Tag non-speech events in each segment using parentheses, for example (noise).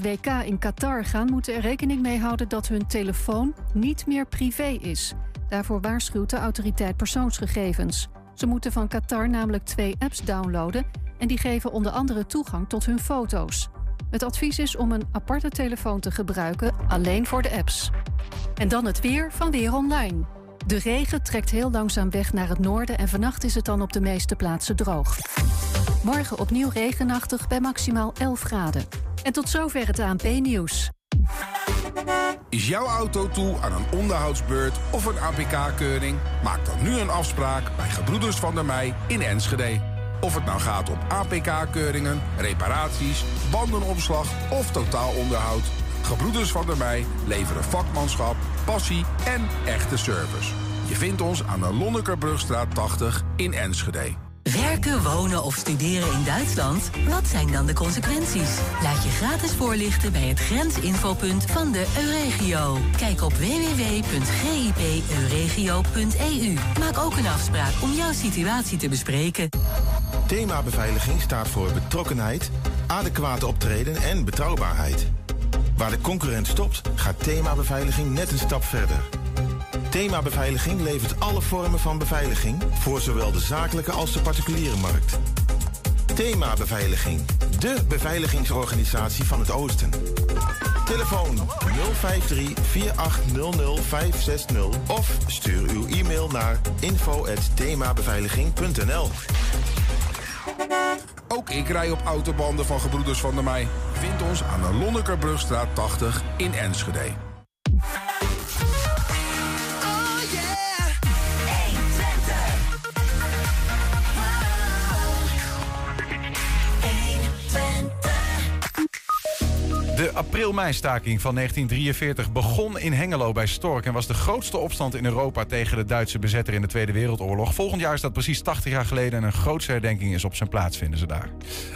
WK in Qatar gaan, moeten er rekening mee houden dat hun telefoon niet meer privé is. Daarvoor waarschuwt de autoriteit persoonsgegevens. Ze moeten van Qatar namelijk twee apps downloaden en die geven onder andere toegang tot hun foto's. Het advies is om een aparte telefoon te gebruiken, alleen voor de apps. En dan het weer van Weer Online. De regen trekt heel langzaam weg naar het noorden en vannacht is het dan op de meeste plaatsen droog. Morgen opnieuw regenachtig bij maximaal 11 graden. En tot zover het ANP-nieuws. Is jouw auto toe aan een onderhoudsbeurt of een APK-keuring? Maak dan nu een afspraak bij Gebroeders van der Mei in Enschede. Of het nou gaat om APK-keuringen, reparaties, bandenopslag of totaalonderhoud. Gebroeders van der Mei leveren vakmanschap, passie en echte service. Je vindt ons aan de Lonnekerbrugstraat 80 in Enschede. Werken, wonen of studeren in Duitsland? Wat zijn dan de consequenties? Laat je gratis voorlichten bij het grensinfopunt van de Euregio. Kijk op www.gipeuregio.eu. Maak ook een afspraak om jouw situatie te bespreken. Thema beveiliging staat voor betrokkenheid, adequate optreden en betrouwbaarheid. Waar de concurrent stopt, gaat thema beveiliging net een stap verder. Thema Beveiliging levert alle vormen van beveiliging voor zowel de zakelijke als de particuliere markt. Thema Beveiliging, de beveiligingsorganisatie van het Oosten. Telefoon 053-4800-560 of stuur uw e-mail naar info.themabeveiliging.nl Ook ik rij op autobanden van Gebroeders van der Mei. Vind ons aan de Lonnekerbrugstraat 80 in Enschede. De april-meistaking van 1943 begon in Hengelo bij Stork en was de grootste opstand in Europa tegen de Duitse bezetter in de Tweede Wereldoorlog. Volgend jaar is dat precies 80 jaar geleden en een grootse herdenking is op zijn plaats, vinden ze daar.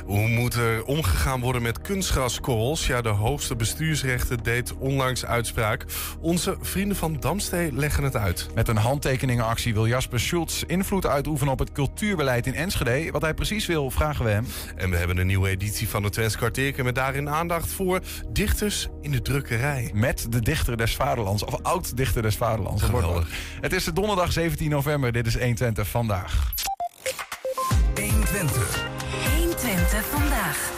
Hoe moet er omgegaan worden met kunstgraskorrels? Ja, de hoogste bestuursrechter deed onlangs uitspraak. Onze vrienden van Damstee leggen het uit. Met een handtekeningenactie wil Jasper Schultz invloed uitoefenen op het cultuurbeleid in Enschede. Wat hij precies wil, vragen we hem. En we hebben een nieuwe editie van de Twents kwartierken met daarin aandacht voor dichters in de drukkerij. Met de dichter des vaderlands, of oud-dichter des vaderlands. Geweldig. Het is de donderdag 17 november, dit is 120 vandaag. 120. 120 vandaag.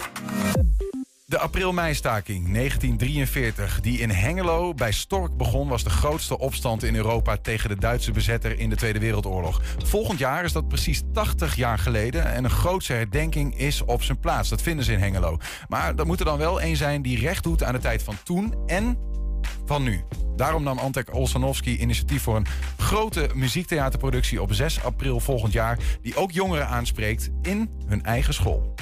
De april-meistaking 1943, die in Hengelo bij Stork begon, was de grootste opstand in Europa tegen de Duitse bezetter in de Tweede Wereldoorlog. Volgend jaar is dat precies 80 jaar geleden en een grootse herdenking is op zijn plaats. Dat vinden ze in Hengelo. Maar dat moet er dan wel één zijn die recht doet aan de tijd van toen en van nu. Daarom nam Antek Olsanovski initiatief voor een grote muziektheaterproductie op 6 april volgend jaar, die ook jongeren aanspreekt in hun eigen school.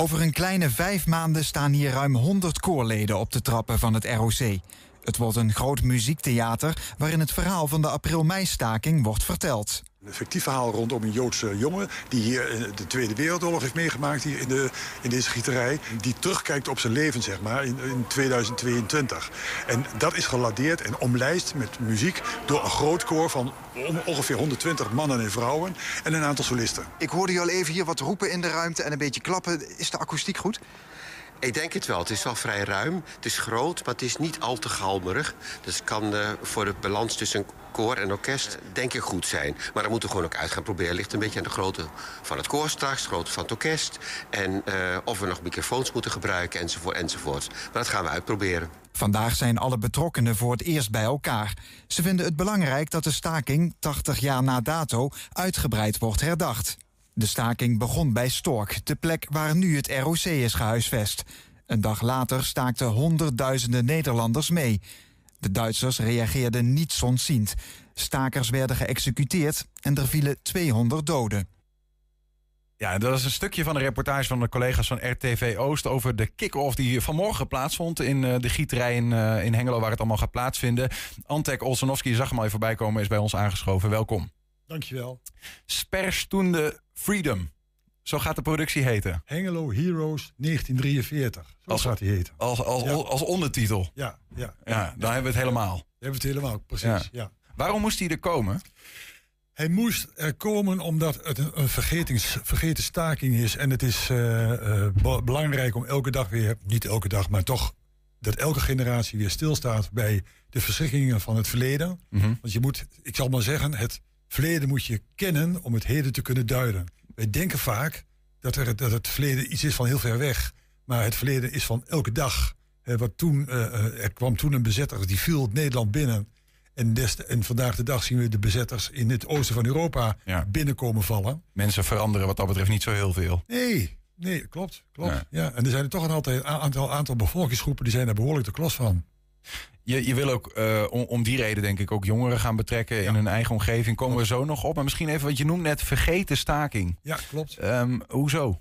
Over een kleine vijf maanden staan hier ruim 100 koorleden op de trappen van het ROC. Het wordt een groot muziektheater waarin het verhaal van de april-meistaking wordt verteld. Een fictief verhaal rondom een Joodse jongen... die hier de Tweede Wereldoorlog heeft meegemaakt hier in, de, in deze gieterij. Die terugkijkt op zijn leven, zeg maar, in, in 2022. En dat is geladeerd en omlijst met muziek... door een groot koor van on- ongeveer 120 mannen en vrouwen... en een aantal solisten. Ik hoorde je al even hier wat roepen in de ruimte en een beetje klappen. Is de akoestiek goed? Ik denk het wel. Het is wel vrij ruim. Het is groot, maar het is niet al te galmerig. Dus het kan eh, voor de balans tussen koor en orkest denk ik goed zijn. Maar dan moeten we gewoon ook uit gaan proberen. ligt een beetje aan de grootte van het koor straks, de grootte van het orkest. En eh, of we nog microfoons moeten gebruiken, enzovoort, enzovoort. Maar dat gaan we uitproberen. Vandaag zijn alle betrokkenen voor het eerst bij elkaar. Ze vinden het belangrijk dat de staking, 80 jaar na dato, uitgebreid wordt herdacht. De staking begon bij Stork, de plek waar nu het ROC is gehuisvest. Een dag later staakten honderdduizenden Nederlanders mee. De Duitsers reageerden niet zonziend. Stakers werden geëxecuteerd en er vielen 200 doden. Ja, dat is een stukje van de reportage van de collega's van RTV Oost over de kick-off die vanmorgen plaatsvond in eh, de gieterij in, eh, in Hengelo, waar het allemaal gaat plaatsvinden. Antek Olsenowski, zag hem al even voorbij komen, is bij ons aangeschoven. Welkom. Dankjewel. Sperrstunde Freedom. Zo gaat de productie heten. Hengelo Heroes 1943. Zo Als- gaat die heten. Als, als, Ja. als ondertitel. Ja, ja. Ja, dan hebben we het helemaal. We hebben het helemaal, precies. Ja. Waarom moest hij er komen? Hij moest er komen omdat het een, een vergetings, vergeten staking is. En het is eh, eh, be- belangrijk om elke dag weer, niet elke dag, maar toch dat elke generatie weer stilstaat bij de verschrikkingen van het verleden. Mhm. Want je moet, ik zal maar zeggen, het verleden moet je kennen om het heden te kunnen duiden. Wij denken vaak dat, er, dat het verleden iets is van heel ver weg. Maar het verleden is van elke dag. Wat toen, eh, eh, er kwam toen een bezetter, die viel het Nederland binnen. En, des, en vandaag de dag zien we de bezetters in het oosten van Europa Ja. binnenkomen vallen. Mensen veranderen wat dat betreft niet zo heel veel. Nee, nee, klopt. klopt. Ja. Ja. En er zijn er toch een aantal, aantal, aantal bevolkingsgroepen die zijn daar behoorlijk de klos van. Je, je wil ook eh, om, om die reden denk ik ook jongeren gaan betrekken in hun eigen omgeving. Komen we zo nog op. Maar misschien even wat je noemt net vergeten staking. Ja, klopt. Ehm, hoezo?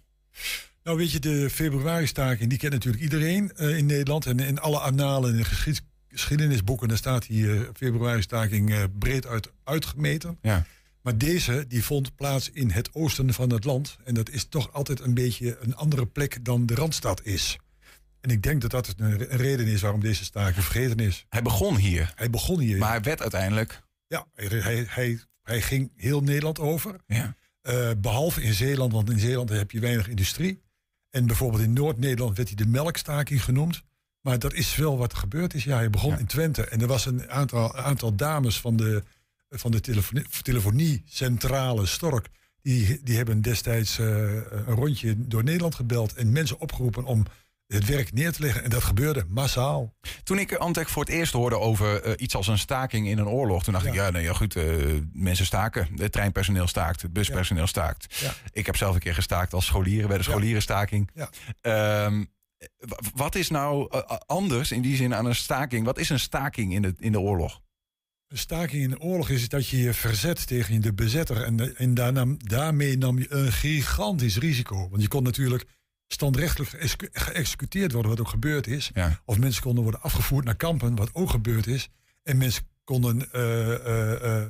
Nou, weet je, de februari-staking, die kent natuurlijk iedereen eh, in Nederland. En in alle annalen en geschied, geschiedenisboeken, daar staat die eh, februari-staking breed uit, uitgemeten. Ja. Maar deze, die vond plaats in het oosten van het land. En dat is toch altijd een beetje een andere plek dan de Randstad is. En ik denk dat dat een reden is waarom deze staking vergeten is. Hij begon hier. Hij begon hier. Maar hij werd uiteindelijk. Ja, hij, hij, hij, ging heel Nederland over. Ja. Eh, behalve in Zeeland, want in Zeeland heb je weinig industrie. En bijvoorbeeld in Noord-Nederland werd hij de melkstaking genoemd. Maar dat is wel wat er gebeurd is. Ja, hij begon in Twente. En er was een aantal, aantal dames van de, van de telefonie, telefoniecentrale Stork. Die, die hebben destijds eh, een rondje door Nederland gebeld. En mensen opgeroepen om het werk neer te leggen. En dat gebeurde massaal. Toen ik Antek voor het eerst hoorde over eh, iets als een staking in een oorlog, toen dacht ik, ja, nou ja, goed, eh, mensen staken. Het treinpersoneel staakt, het buspersoneel staakt. Ja. Ik heb zelf een keer gestaakt als scholieren bij de scholierenstaking. Ehm, wat is nou eh, anders in die zin aan een staking? Wat is een staking in de, in de oorlog? Een staking in de oorlog is dat je je verzet tegen de bezetter. En, de- en daarna, daarmee nam je een gigantisch risico. Want je kon natuurlijk standrechtelijk geëxecu- geëxecuteerd worden, wat ook gebeurd is. Ja. Of mensen konden worden afgevoerd naar kampen, wat ook gebeurd is. En mensen konden eh, eh, eh,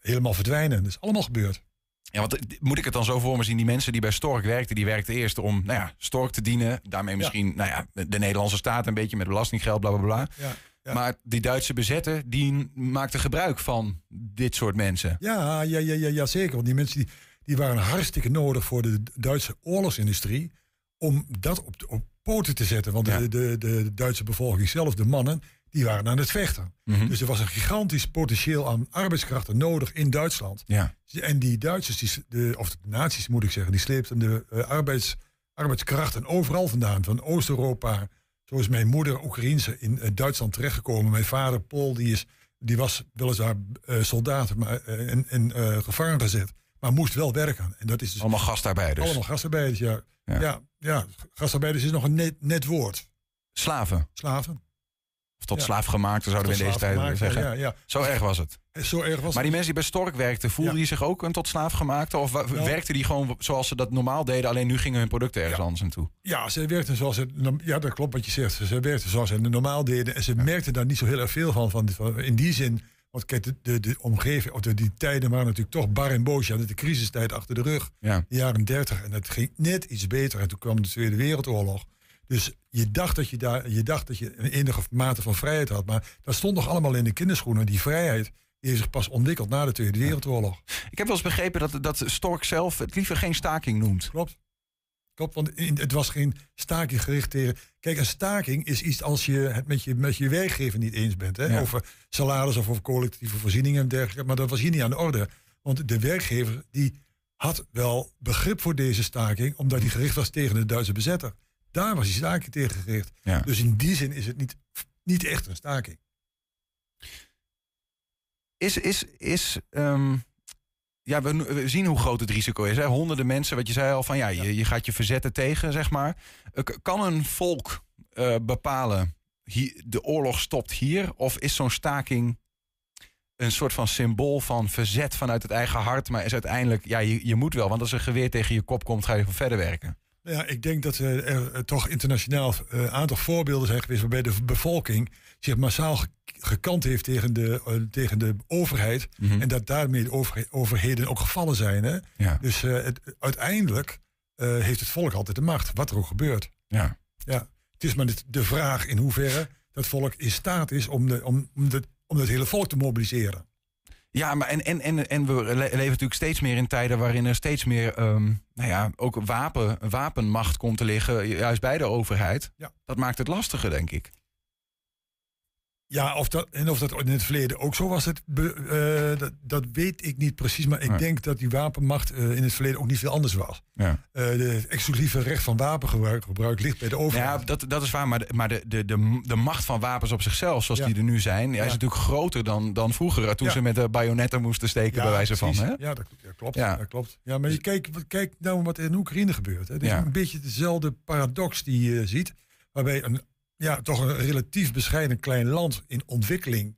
helemaal verdwijnen. Dat is allemaal gebeurd. Ja, want moet ik het dan zo voor me zien? Die mensen die bij Stork werkten, die werkten eerst om nou ja, Stork te dienen. Daarmee misschien nou ja, de Nederlandse staat een beetje met belastinggeld, bla bla bla. Ja, ja. Maar die Duitse bezetter, die maakte gebruik van dit soort mensen. Ja, ja, ja, ja, ja zeker. Want die mensen die, die waren hartstikke nodig voor de Duitse oorlogsindustrie. Om dat op, op poten te zetten. Want Ja. de, de, de Duitse bevolking zelf, de mannen, die waren aan het vechten. Mhm. Dus er was een gigantisch potentieel aan arbeidskrachten nodig in Duitsland. Ja. En die Duitsers, die, de, of de nazi's moet ik zeggen, die sleepten de eh, arbeids, arbeidskrachten overal vandaan. Van Oost-Europa. Zo is mijn moeder Oekraïense in eh, Duitsland terechtgekomen. Mijn vader Paul, die, is, die was weliswaar eh soldaat maar, en, en gevangen gezet. Maar moest wel werken. En dat is dus Allemaal gastarbeiders. allemaal gastarbeiders. Ja, Ja. ja. Ja, gastarbeiders is nog een net, net woord. Slaven. Slaven. Of tot Ja. slaafgemaakte zouden we in deze tijd slaaf gemaakt, zeggen. Ja, ja. Zo erg was het. Zo erg was Maar die mensen die bij Stork werkten, voelden die zich ook een tot slaaf gemaakte? Of Nou. werkten die gewoon zoals ze dat normaal deden, alleen nu gingen hun producten ergens anders naartoe? Ja, ze werkten zoals ze. Ja, dat klopt wat je zegt. Ze werkten zoals ze het normaal deden. En ze merkten daar niet zo heel erg veel van, van- in die zin. Want kijk, de, de, de omgeving, of de, die tijden waren natuurlijk toch bar en boos. Je had de crisistijd achter de rug. Ja. De jaren 30. En dat ging net iets beter. En toen kwam de Tweede Wereldoorlog. Dus je dacht dat je daar, je dacht dat je een enige mate van vrijheid had. Maar dat stond nog allemaal in de kinderschoenen. Die vrijheid die heeft zich pas ontwikkeld na de Tweede Wereldoorlog. Ik heb wel eens begrepen dat, dat Stork zelf het liever geen staking noemt. Klopt. Klopt, want in- het was geen staking gericht tegen... Kijk, een staking is iets als je het met je, met je werkgever niet eens bent. Hè? Ja. Over salaris of over collectieve voorzieningen en dergelijke. Maar dat was hier niet aan de orde. Want de werkgever die had wel begrip voor deze staking... omdat die gericht was tegen de Duitse bezetter. Daar was die staking tegen gericht. Ja. Dus in die zin is het niet, niet echt een staking. Is, is, is ehm, ja, we, we zien hoe groot het risico is. Hè? Honderden mensen, wat je zei al, van ja, je, je gaat je verzetten tegen, zeg maar. Eh, Kan een volk eh, bepalen, hier, de oorlog stopt hier? Of is zo'n staking een soort van symbool van verzet vanuit het eigen hart, maar is uiteindelijk, ja, je, je moet wel, want als er geweer tegen je kop komt, ga je gewoon verder werken. Ja, ik denk dat eh, er eh, toch internationaal een aantal voorbeelden zijn geweest waarbij de bevolking zich massaal ge- gekant heeft tegen de, eh, tegen de overheid. Mhm. En dat daarmee de overhe- overheden ook gevallen zijn. Hè? Ja. Dus eh, het, uiteindelijk eh, heeft het volk altijd de macht, wat er ook gebeurt. Ja. Ja. Het is maar de, de vraag in hoeverre dat volk in staat is om, de, om, om, de, om het hele volk te mobiliseren. Ja, maar en, en, en, en we le- leven natuurlijk steeds meer in tijden waarin er steeds meer ehm, nou ja, ook wapen, wapenmacht komt te liggen, juist bij de overheid. Ja. Dat maakt het lastiger, denk ik. Ja, of dat, en of dat in het verleden ook zo was, het, eh, dat, dat weet ik niet precies. Maar ik Nee. denk dat die wapenmacht eh, in het verleden ook niet veel anders was. Ja. Eh de exclusieve recht van wapengebruik gebruik ligt bij de overheid. Ja, dat, dat is waar, maar, de, maar de, de, de, de macht van wapens op zichzelf, zoals Ja. die er nu zijn, ja, is natuurlijk groter dan, dan vroeger, toen ze met de bajonetten moesten steken, bij wijze precies. van. Hè? Ja, dat, klopt. Ja. Ja. klopt. Ja, maar je kijkt kijk nou wat er in Oekraïne gebeurt. Het is een beetje dezelfde paradox die je ziet. Waarbij een, ja, toch een relatief bescheiden klein land in ontwikkeling...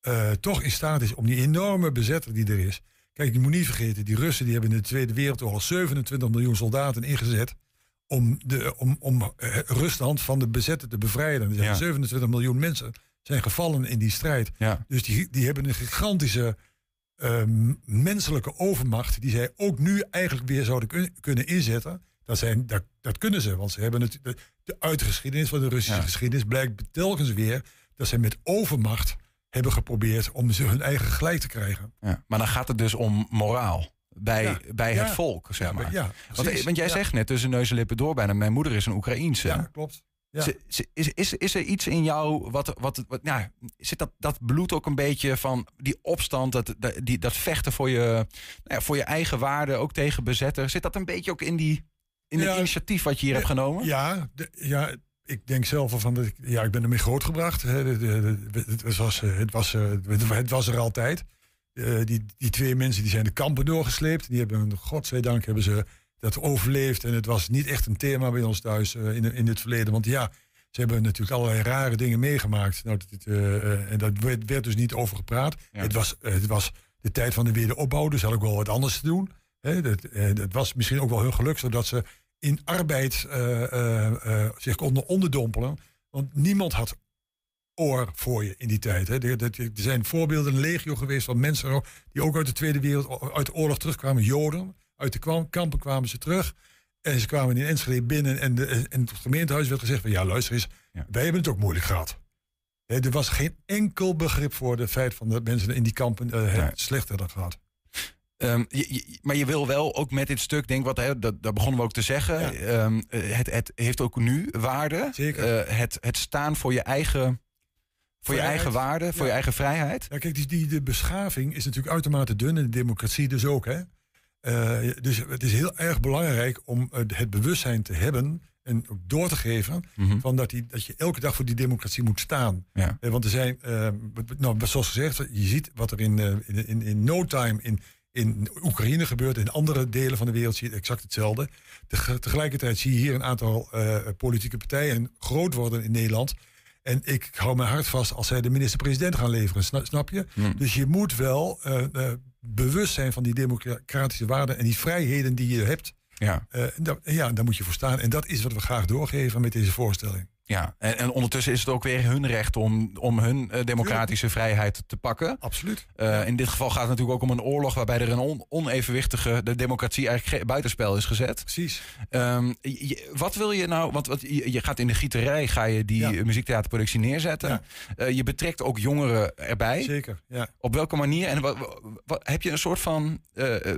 eh, toch in staat is om die enorme bezetter die er is... Kijk, je moet niet vergeten, die Russen die hebben in de Tweede Wereldoorlog 27 miljoen soldaten ingezet om, de, om, om eh, Rusland van de bezetter te bevrijden. Er zijn Ja. 27 miljoen mensen zijn gevallen in die strijd. Ja. Dus die, die hebben een gigantische ehm, menselijke overmacht, die zij ook nu eigenlijk weer zouden kun- kunnen inzetten. Dat, zijn, dat, dat kunnen ze, want ze hebben het, de, de uitgeschiedenis van de Russische Ja. geschiedenis blijkt telkens weer dat zij met overmacht hebben geprobeerd om ze hun eigen gelijk te krijgen. Ja. Maar dan gaat het dus om moraal. Bij, Ja. bij het volk, zeg maar. Want, want jij zegt net tussen neus en lippen door bijna, mijn moeder is een Oekraïense. Ja, klopt. Ja. Ze- ze- Is, is, is er iets in jou wat, wat, wat nou, zit dat, dat bloed ook een beetje van die opstand, dat, dat, die, dat vechten voor je, nou ja, voor je eigen waarde, ook tegen bezetter? Zit dat een beetje ook in, die, in het Ja. initiatief wat je hier hebt genomen? Ja, de- ja, ik denk zelf van dat ik, ja, ik ben ermee grootgebracht. Hè. De- de- de- Het was, eh, het, was, eh, het, het was er altijd. Eh, die, die twee mensen die zijn de kampen doorgesleept. Die hebben, godzijdank, hebben ze dat overleefd. En het was niet echt een thema bij ons thuis eh, in, in het verleden. Want ja, ze hebben natuurlijk allerlei rare dingen meegemaakt. Nou, dat, eh, eh, en daar werd, werd dus niet over gepraat. Ja. Het, was, eh, het was de tijd van de wederopbouw, dus had ook wel wat anders te doen. Hè, dat, eh, dat was misschien ook wel hun geluk, zodat ze in arbeid eh, eh, eh, zich konden onderdompelen. Want niemand had oor voor je in die tijd. Hè. Er, er- zijn voorbeelden, een legio geweest van mensen die ook uit de Tweede Wereld, uit de oorlog terugkwamen. Joden, uit de kampen kwamen ze terug. En ze kwamen in Enschede binnen en, de, en het gemeentehuis werd gezegd van ja, luister eens, Ja. wij hebben het ook moeilijk gehad. Hè, er was geen enkel begrip voor het feit van dat mensen in die kampen eh, het Nee. slecht hadden gehad. Ehm, je- je- maar je wil wel ook met dit stuk, denk wat, hè, dat, dat begonnen we ook te zeggen. Ja. ehm, eh, het, het heeft ook nu waarde. Zeker. Eh, het, het staan voor je eigen, voor je eigen waarde, voor Ja. je eigen vrijheid. Ja, kijk, die, die, de beschaving is natuurlijk uitermate dun en de democratie dus ook. Hè? Eh, dus het is heel erg belangrijk om eh, het bewustzijn te hebben en ook door te geven Mhm. van dat, die, dat je elke dag voor die democratie moet staan. Ja. Eh, want er zijn, eh, nou, zoals gezegd, je ziet wat er in, in, in, in no time in, in Oekraïne gebeurt. In andere delen van de wereld zie je exact hetzelfde. Teg- tegelijkertijd zie je hier een aantal eh, politieke partijen groot worden in Nederland. En ik hou mijn hart vast als zij de minister-president gaan leveren, sna- snap je? Hmm. Dus je moet wel eh, eh, bewust zijn van die democratische waarden en die vrijheden die je hebt. Ja. En daar- ja, daar moet je voor staan. En dat is wat we graag doorgeven met deze voorstelling. Ja, en, en ondertussen is het ook weer hun recht om, om hun eh, democratische vrijheid te pakken. Absoluut. Eh, in dit geval gaat het natuurlijk ook om een oorlog waarbij er een on- onevenwichtige, de democratie eigenlijk ge- buitenspel is gezet. Precies. Ehm, je- wat wil je nou, want wat, je, je gaat in de gieterij ga je die Ja. muziektheaterproductie neerzetten. Ja. Eh, je betrekt ook jongeren erbij. Zeker, ja. Op welke manier? En wat, heb je een soort van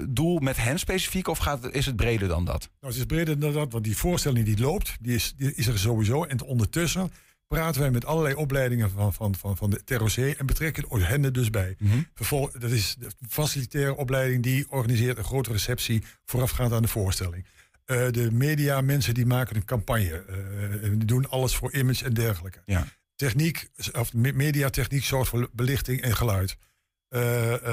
doel met hen specifiek of gaat, is het breder dan dat? Nou, het is breder dan dat, want die voorstelling die loopt, die is, die is er sowieso. En ondertussen praten wij met allerlei opleidingen van, van, van, van de TROC en betrekken hen er dus bij. Vervol, dat is de facilitaire opleiding die organiseert een grote receptie voorafgaand aan de voorstelling. Eh, de media mensen die maken een campagne, en die doen alles voor image en dergelijke. Ja. Techniek, of me- mediatechniek zorgt voor belichting en geluid. Eh,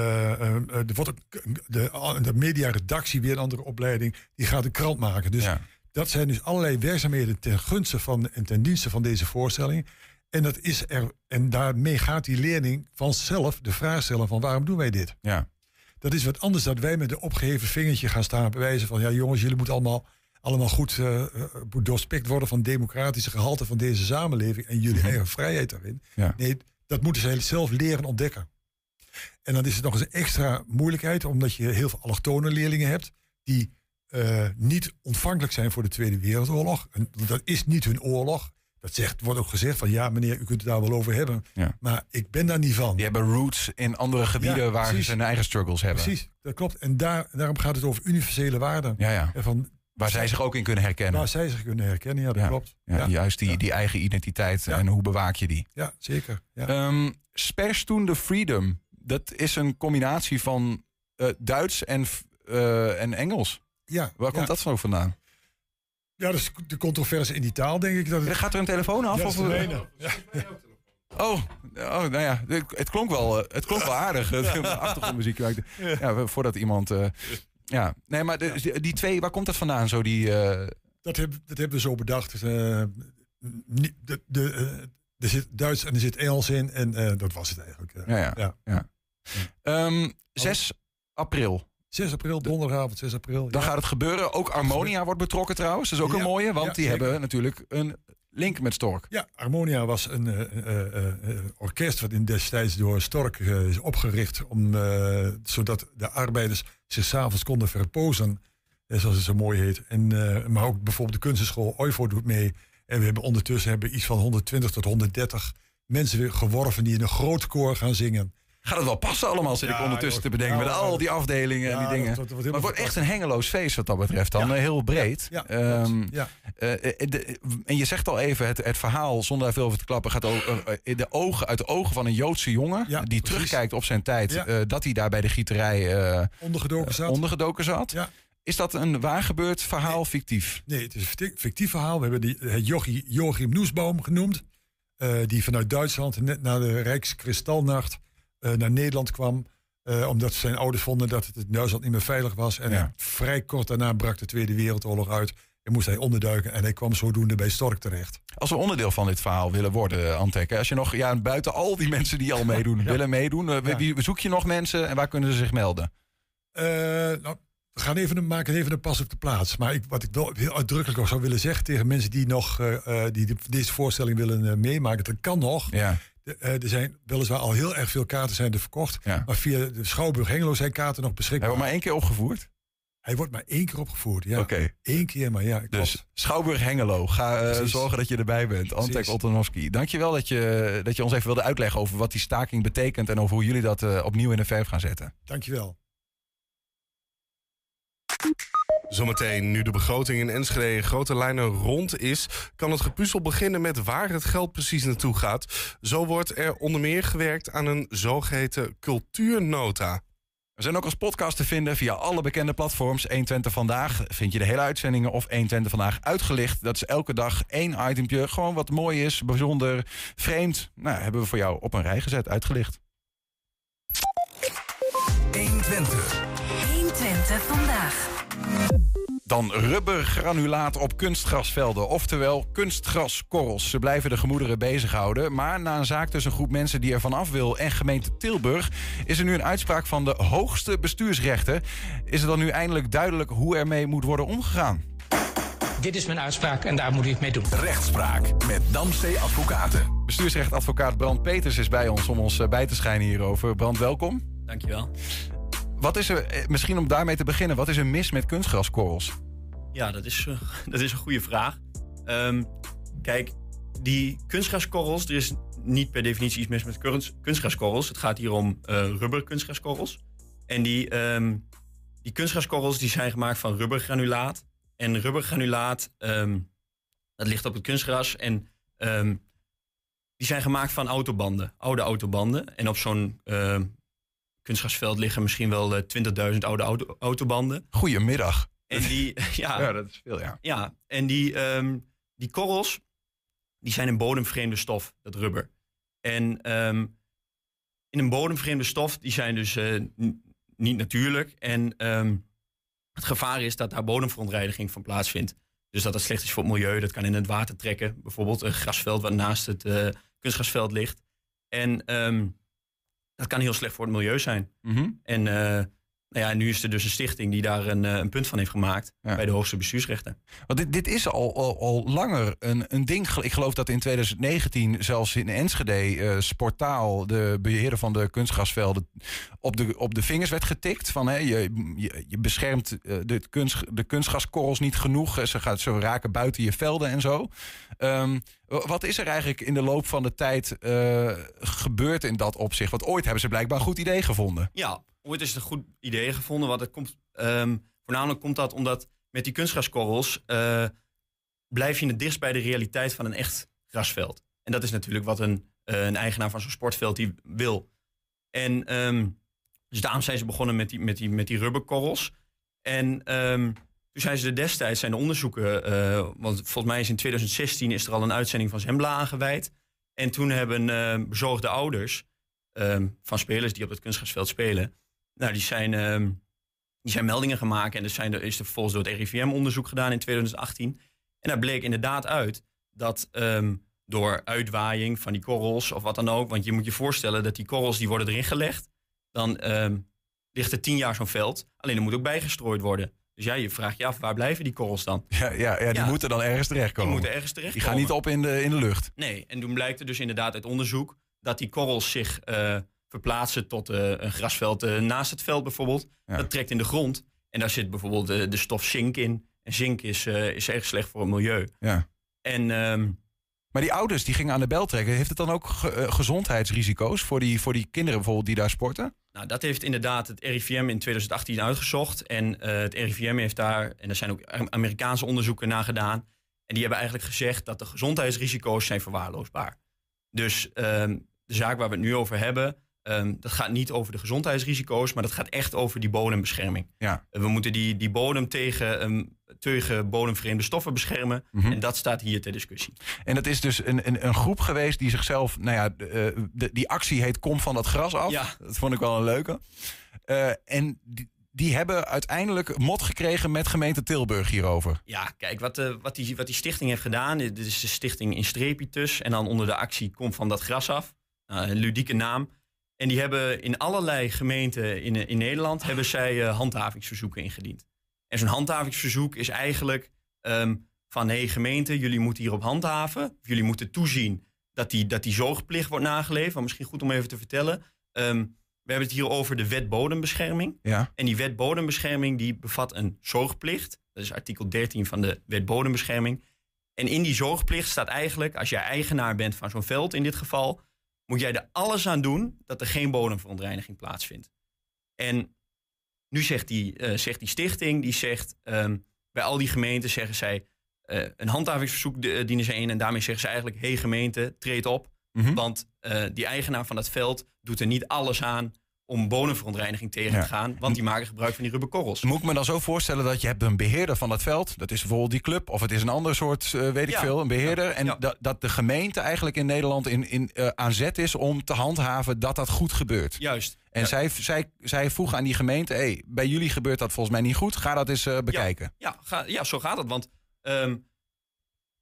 er wordt ook de, de mediaredactie, weer een andere opleiding, die gaat een krant maken. Dus Ja. Dat zijn dus allerlei werkzaamheden ten gunste van en ten dienste van deze voorstelling. En, dat is er, en daarmee gaat die leerling vanzelf de vraag stellen van waarom doen wij dit? Ja. Dat is wat anders dat wij met een opgeheven vingertje gaan staan bewijzen van ja jongens, jullie moeten allemaal, allemaal goed eh, eh, moet doorspekt worden van democratische gehalte van deze samenleving en jullie eigen vrijheid daarin. Ja. Nee, dat moeten zij zelf leren ontdekken. En dan is het nog eens een extra moeilijkheid, omdat je heel veel allochtone leerlingen hebt die eh, niet ontvankelijk zijn voor de Tweede Wereldoorlog. En dat is niet hun oorlog. dat zegt, wordt ook gezegd van ja meneer, u kunt het daar wel over hebben. Ja. Maar ik ben daar niet van. Die hebben roots in andere gebieden Ja, waar precies. ze hun eigen struggles hebben. Precies, dat klopt. En daar, daarom gaat het over universele waarden. Ja, ja. En Van, Waar zij zich ook in kunnen herkennen. waar zij zich kunnen herkennen, ja dat Ja. klopt. Ja, Ja, Juist die, die eigen identiteit en hoe bewaak je die? ja zeker. Ja. Ehm Sperstoende Freedom, dat is een combinatie van eh, Duits en, eh, en Engels. Ja, Waar komt ja. dat zo vandaan? Ja, dat is de controverse in die taal, denk ik. Dat het, Gaat er een telefoon af? Ja, of. Oh, oh, nou ja, het, klonk wel, eh, het klonk wel aardig. Het achtergrondmuziek. Ja, voordat iemand. eh, ja, nee, maar de- die, die twee, waar komt dat vandaan? Zo die. eh, dat, heb, dat hebben we zo bedacht. Eh, niet- de, de, er zit Duits en er zit Engels in. En eh, dat was het eigenlijk. ja, ja. Ja. Ehm, 6 april. 6 april, donderdagavond 6 april. Dan ja. gaat het gebeuren. Ook Harmonia wordt betrokken trouwens. Dat is ook een mooie, want ja, die zeker. hebben natuurlijk een link met Stork. Ja, Harmonia was een eh, eh, eh, orkest wat in destijds door Stork is opgericht. Om, zodat de arbeiders zich s'avonds konden verpozen. zoals het zo mooi heet. En, maar ook bijvoorbeeld de kunstenschool Oivo doet mee. En we hebben ondertussen hebben iets van 120 tot 130 mensen weer geworven die in een groot koor gaan zingen. Gaat het wel passen allemaal, zit ik ondertussen te bedenken. Met al die afdelingen en die dingen. dat- dat wordt maar het wordt echt een hengeloos feest wat dat betreft dan. Ja. Heel breed. De- en je zegt al even, het, het verhaal, zonder daar veel over te klappen, gaat ook, eh, eh, in de ogen, uit de ogen van een Joodse jongen. Die precies. terugkijkt op zijn tijd. Eh, dat hij daar bij de gieterij Ondergedoken zat. ondergedoken zat. Is dat een waargebeurd verhaal, fictief? Nee, het is een fictief- verhaal. We hebben die, Joachim Noesbaum genoemd. die vanuit Duitsland net na de Rijkskristalnacht naar Nederland kwam. eh, omdat zijn ouders vonden dat het in Duitsland niet meer veilig was. En Ja. vrij kort daarna brak de Tweede Wereldoorlog uit. En moest hij onderduiken. En hij kwam zodoende bij Stork terecht. Als we onderdeel van dit verhaal willen worden, Antek. Als je nog, ja, buiten al die mensen die al (laughs) meedoen, willen meedoen. eh, Ja. wie, zoek je nog mensen en waar kunnen ze zich melden? Eh, nou, we gaan even een, maken even een pas op de plaats. Maar ik, wat ik wel heel uitdrukkelijk nog zou willen zeggen tegen mensen die nog eh, eh, die de- deze voorstelling willen eh, meemaken, dat kan nog. Ja. De- eh, er zijn weliswaar al heel erg veel kaarten zijn er verkocht. Ja. Maar via de Schouwburg Hengelo zijn kaarten nog Hij beschikbaar. wordt maar één keer opgevoerd. Hij wordt maar één keer opgevoerd. Ja. Oké. Eén keer, maar ja. Dus. Schouwburg Hengelo. Ga eh, zorgen dat je erbij bent. Antek Precies. Ottanowski. Dankjewel dat je, dat je ons even wilde uitleggen over wat die staking betekent. En over hoe jullie dat eh, opnieuw in de verf gaan zetten. Dankjewel. Zometeen, nu de begroting in Enschede in grote lijnen rond is, kan het gepuzzel beginnen met waar het geld precies naartoe gaat. Zo wordt er onder meer gewerkt aan een zogeheten cultuurnota. We zijn ook als podcast te vinden via alle bekende platforms. 120 Vandaag vind je de hele uitzendingen of 120 Vandaag uitgelicht. Dat is elke dag één itempje. Gewoon wat mooi is, bijzonder, vreemd. Nou, hebben we voor jou op een rij gezet, uitgelicht. 120. 120 vandaag. Dan rubbergranulaat op kunstgrasvelden, oftewel kunstgraskorrels. Ze blijven de gemoederen bezighouden. Maar na een zaak tussen een groep mensen die er vanaf wil en gemeente Tilburg... is er nu een uitspraak van de hoogste bestuursrechten. Is het dan nu eindelijk duidelijk hoe ermee moet worden omgegaan? Dit is mijn uitspraak en daar moet u het mee doen. Rechtspraak met Damstee Advocaten. Bestuursrechtadvocaat Brand Peters is bij ons om ons eh, bij te schijnen hierover. Brand, welkom. Dankjewel. Wat is er, eh, misschien om daarmee te beginnen, wat is er mis met kunstgraskorrels? Ja, dat is, eh, (laughs) dat is een goede vraag. Ehm, kijk, die kunstgraskorrels, er is niet per definitie iets mis met kunst- kunstgraskorrels. Het gaat hier om eh rubber kunstgraskorrels. En die, ehm, die kunstgraskorrels die zijn gemaakt van rubbergranulaat. En rubbergranulaat, ehm, dat ligt op het kunstgras. En die zijn gemaakt van autobanden, oude autobanden. En op zo'n kunstgrasveld liggen misschien wel eh, 20.000 oude auto- autobanden. Goedemiddag. En die, (laughs) ja, Ja, dat is veel, ja. ja, en die, ehm, die korrels, die zijn een bodemvreemde stof, dat rubber. En ehm, in een bodemvreemde stof, die zijn dus eh, niet natuurlijk. En ehm, het gevaar is dat daar bodemverontreiniging van plaatsvindt. Dus dat dat slecht is voor het milieu. Dat kan in het water trekken. Bijvoorbeeld een grasveld wat naast het eh, kunstgrasveld ligt. En dat kan heel slecht voor het milieu zijn. Mhm. En eh, Nou ja, nu is er dus een stichting die daar een, een punt van heeft gemaakt bij de hoogste bestuursrechten. Want dit, dit is al, al, al langer een, een ding. Ik geloof dat in 2019 zelfs in Enschede uh, Sportaal, de beheerder van de kunstgrasvelden, op de, op de vingers werd getikt. Van hè, je, je, je beschermt de, kunst, de kunstgraskorrels niet genoeg. Ze, gaat, ze raken buiten je velden en zo. Um, wat is er eigenlijk in de loop van de tijd uh, gebeurd in dat opzicht? Want ooit hebben ze blijkbaar een goed idee gevonden. Ja, ooit is het een goed idee gevonden. Want het komt, um, voornamelijk komt dat omdat met die kunstgraskorrels uh, blijf je het dichtst bij de realiteit van een echt grasveld. En dat is natuurlijk wat een, uh, een eigenaar van zo'n sportveld die wil. En um, dus daarom zijn ze begonnen met die, met die, met die rubberkorrels. En um, toen zijn ze er destijds zijn de onderzoeken, uh, want volgens mij is in 2016 is er al een uitzending van Zembla aangeweid. En toen hebben bezorgde ouders van spelers die op het kunstgrasveld spelen, nou, die zijn, um, die zijn meldingen gemaakt. En er, zijn, er is er vervolgens door het RIVM onderzoek gedaan in 2018. En daar bleek inderdaad uit dat um, door uitwaaiing van die korrels of wat dan ook, want je moet je voorstellen dat die korrels die worden erin gelegd, dan ligt er tien jaar zo'n veld. Alleen er moet ook bijgestrooid worden. Dus ja, je vraagt je af, waar blijven die korrels dan? Ja, ja, ja die ja. moeten dan ergens terechtkomen. Die moeten ergens terechtkomen. Die gaan niet op in de, in de lucht. Nee, en toen blijkt er dus inderdaad uit onderzoek... dat die korrels zich uh, verplaatsen tot uh, een grasveld uh, naast het veld bijvoorbeeld. Ja. Dat trekt in de grond. En daar zit bijvoorbeeld de, de stof zink in. En zink is, is erg slecht voor het milieu. Ja. En... Um, maar die ouders die gingen aan de bel trekken. Heeft het dan ook ge gezondheidsrisico's voor die, voor die kinderen bijvoorbeeld die daar sporten? Nou, dat heeft inderdaad het RIVM in 2018 uitgezocht. En het RIVM heeft daar, en er zijn ook Amerikaanse onderzoeken naar gedaan. En die hebben eigenlijk gezegd dat de gezondheidsrisico's zijn verwaarloosbaar. Dus um, de zaak waar we het nu over hebben, um, dat gaat niet over de gezondheidsrisico's, maar dat gaat echt over die bodembescherming. Ja. We moeten die, die bodem tegen, um, tegen bodemvreemde stoffen beschermen. Mhm. En dat staat hier ter discussie. En dat is dus een, een, een groep geweest die zichzelf, nou ja, de, de, die actie heet Kom van dat gras af. Ja. Dat vond ik wel een leuke. Uh, en die, die hebben uiteindelijk mot gekregen met gemeente Tilburg hierover. Ja, kijk, wat, uh, wat, die, wat die stichting heeft gedaan, dit is de stichting in Strepitus. En dan onder de actie Kom van dat gras af. Nou, een ludieke naam. En die hebben in allerlei gemeenten in, in Nederland hebben zij uh, handhavingsverzoeken ingediend. En zo'n handhavingsverzoek is eigenlijk um, van hé hey, gemeente, jullie moeten hierop handhaven. Jullie moeten toezien dat die, dat die zorgplicht wordt nageleefd. Maar misschien goed om even te vertellen. Um, we hebben het hier over de wet bodembescherming. Ja. En die wet bodembescherming die bevat een zorgplicht. Dat is artikel 13 van de wet bodembescherming. En in die zorgplicht staat eigenlijk, als jij eigenaar bent van zo'n veld in dit geval, moet jij er alles aan doen dat er geen bodemverontreiniging plaatsvindt. En nu zegt die, uh, zegt die stichting, die zegt um, bij al die gemeenten zeggen zij uh, een handhavingsverzoek dienen ze in en daarmee zeggen ze eigenlijk, hé hey, gemeente, treed op. Mhm. Mm -hmm. Want uh, die eigenaar van dat veld doet er niet alles aan om bodemverontreiniging tegen Ja. te gaan, want die maken gebruik van die rubberkorrels. Moet ik me dan zo voorstellen dat je hebt een beheerder van dat veld. Dat is bijvoorbeeld die club of het is een ander soort, uh, weet ik veel, een beheerder. En Ja. dat, dat de gemeente eigenlijk in Nederland in, in, uh, aan zet is om te handhaven dat dat goed gebeurt. Juist. En Ja. zij, zij, zij vroegen aan die gemeente, hey, bij jullie gebeurt dat volgens mij niet goed. Ga dat eens uh, bekijken. Ja, ga, ja, zo gaat het. Want ehm,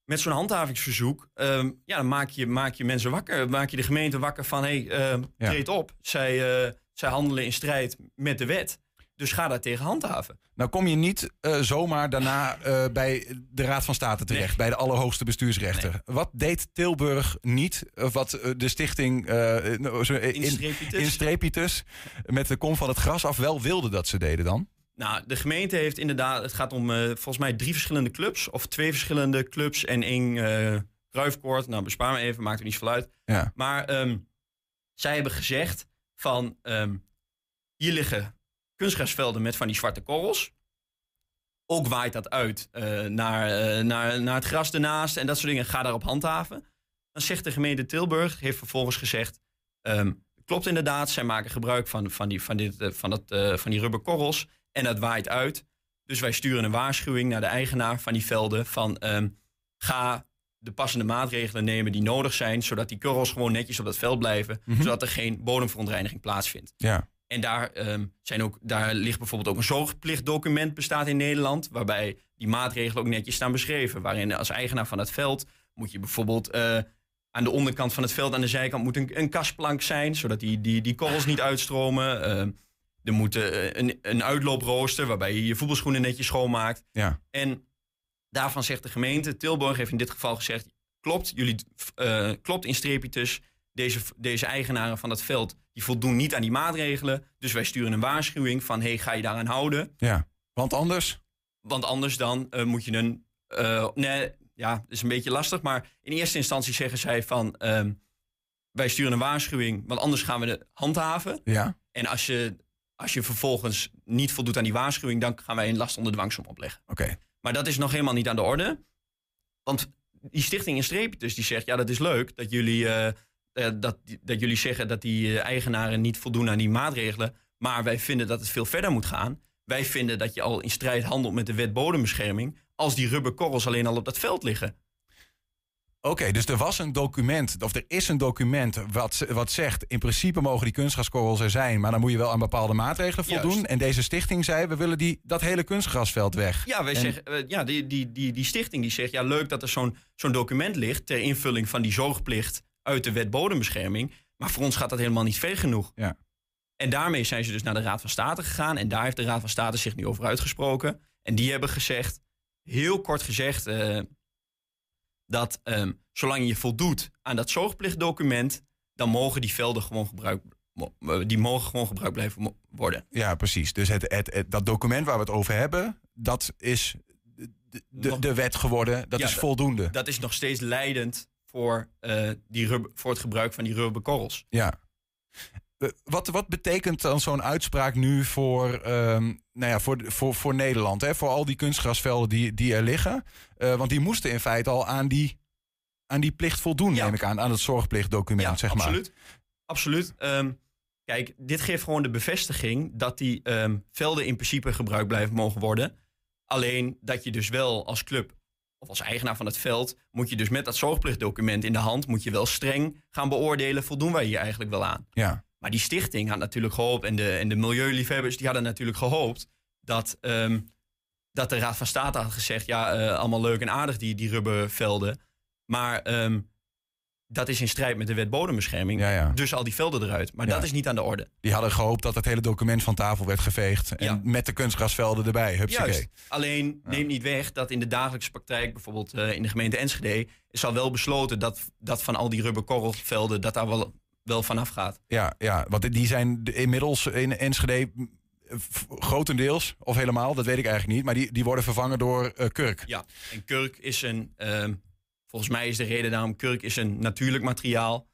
met zo'n handhavingsverzoek, ehm, ja, dan maak je, maak je mensen wakker. Maak je de gemeente wakker van, hé, hey, ehm, treed op. Zij, eh, zij handelen in strijd met de wet. Dus ga daar tegen handhaven. Nou kom je niet uh, zomaar daarna uh, bij de Raad van State terecht, Nee. bij de allerhoogste bestuursrechter. Wat deed Tilburg niet, uh, wat de stichting uh, in, Strepitus. in Strepitus met de kom van het gras af wel wilde dat ze deden dan? Nou, de gemeente heeft inderdaad, het gaat om eh, volgens mij drie verschillende clubs. Of twee verschillende clubs en één eh ruifkoord. Nou, bespaar me even, maakt er niet zoveel uit. Ja. Maar ehm, zij hebben gezegd van, ehm, hier liggen kunstgrasvelden met van die zwarte korrels. Ook waait dat uit eh, naar, eh, naar, naar het gras ernaast en dat soort dingen. Ga daarop handhaven. Dan zegt de gemeente Tilburg, heeft vervolgens gezegd... ehm, klopt inderdaad, zij maken gebruik van, van, die, van, dit, eh, van, dat, van die rubberkorrels... en dat waait uit. Dus wij sturen een waarschuwing naar de eigenaar van die velden... van ehm, ga de passende maatregelen nemen die nodig zijn... zodat die korrels gewoon netjes op dat veld blijven... Mhm. zodat er geen bodemverontreiniging plaatsvindt. Ja. En daar, ehm, zijn ook, daar ligt bijvoorbeeld ook een zorgplichtdocument bestaat in Nederland. Waarbij die maatregelen ook netjes staan beschreven. Waarin als eigenaar van het veld moet je bijvoorbeeld eh, aan de onderkant van het veld, aan de zijkant, moet een, een kasplank zijn. Zodat die, die, die korrels niet uitstromen. Ehm, Er moet eh, een, een uitlooprooster waarbij je je voetbalschoenen netjes schoonmaakt. Ja. En daarvan zegt de gemeente, Tilburg heeft in dit geval gezegd... klopt, jullie, eh, klopt in streepjes, deze, deze eigenaren van dat veld... die voldoen niet aan die maatregelen. Dus wij sturen een waarschuwing van, hey, ga je daaraan houden? Ja, want anders? Want anders dan eh, moet je een... eh, nee, ja, dat is een beetje lastig. Maar in eerste instantie zeggen zij van... ehm, wij sturen een waarschuwing, want anders gaan we de handhaven. Ja. En als je, als je vervolgens niet voldoet aan die waarschuwing... dan gaan wij een last onder dwangsom opleggen. Oké. Maar dat is nog helemaal niet aan de orde. Want die stichting in streepje dus die zegt... ja, dat is leuk dat jullie, eh, eh, dat, dat jullie zeggen dat die eh, eigenaren niet voldoen aan die maatregelen. Maar wij vinden dat het veel verder moet gaan. Wij vinden dat je al in strijd handelt met de wet bodembescherming... als die rubberkorrels alleen al op dat veld liggen. Oké, dus er was een document, of er is een document wat, wat zegt... in principe mogen die kunstgraskorrels er zijn... maar dan moet je wel aan bepaalde maatregelen voldoen. Juist. En deze stichting zei, we willen die, dat hele kunstgrasveld weg. Ja, wij En- zeggen, eh, ja die, die, die, die stichting die zegt... ja, leuk dat er zo'n zo'n document ligt... ter invulling van die zorgplicht uit de wet bodembescherming. Maar voor ons gaat dat helemaal niet ver genoeg. Ja. En daarmee zijn ze dus naar de Raad van State gegaan. En daar heeft de Raad van State zich nu over uitgesproken. En die hebben gezegd, heel kort gezegd... eh, dat ehm, zolang je voldoet aan dat zorgplichtdocument... dan mogen die velden gewoon gebruikt, eh, die mogen gewoon gebruikt blijven worden. Ja, precies. Dus het, het, het- dat document waar we het over hebben, dat is de, de, de wet geworden. Dat Ja, is voldoende. Dat is nog steeds leidend voor, eh, die rubber, voor het gebruik van die rubberkorrels. Ja. Eh, Wat, wat betekent dan zo'n uitspraak nu voor, ehm, nou ja, voor, voor, voor Nederland? Hè? Voor al die kunstgrasvelden die, die er liggen. Eh, want die moesten in feite al aan die, aan die plicht voldoen, neem ik aan. Aan het zorgplichtdocument, zeg maar. absoluut. Absoluut. Ehm, kijk, dit geeft gewoon de bevestiging dat die ehm, velden in principe gebruikt blijven mogen worden. Alleen dat je dus wel als club of als eigenaar van het veld... moet je dus met dat zorgplichtdocument in de hand... moet je wel streng gaan beoordelen, voldoen wij hier eigenlijk wel aan? Ja. Maar die stichting had natuurlijk gehoopt... en de, en de milieuliefhebbers die hadden natuurlijk gehoopt... dat, ehm, dat de Raad van State had gezegd... ja, eh, allemaal leuk en aardig die, die rubbervelden... maar ehm, dat is in strijd met de wet bodembescherming. Ja, ja. Dus al die velden eruit. Maar Ja. dat is niet aan de orde. Die hadden gehoopt dat het hele document van tafel werd geveegd. En met de kunstgrasvelden erbij. Hupsakee. Juist. Alleen neemt niet weg dat in de dagelijkse praktijk... bijvoorbeeld eh, in de gemeente Enschede... is al wel besloten dat, dat van al die rubberkorrelvelden... dat daar wel, wel vanaf gaat. Ja, ja, want die zijn de- inmiddels in Enschede grotendeels, of helemaal, dat weet ik eigenlijk niet. Maar die, die worden vervangen door eh, kurk. Ja, en kurk is een... ehm, volgens mij is de reden daarom... kurk is een natuurlijk materiaal...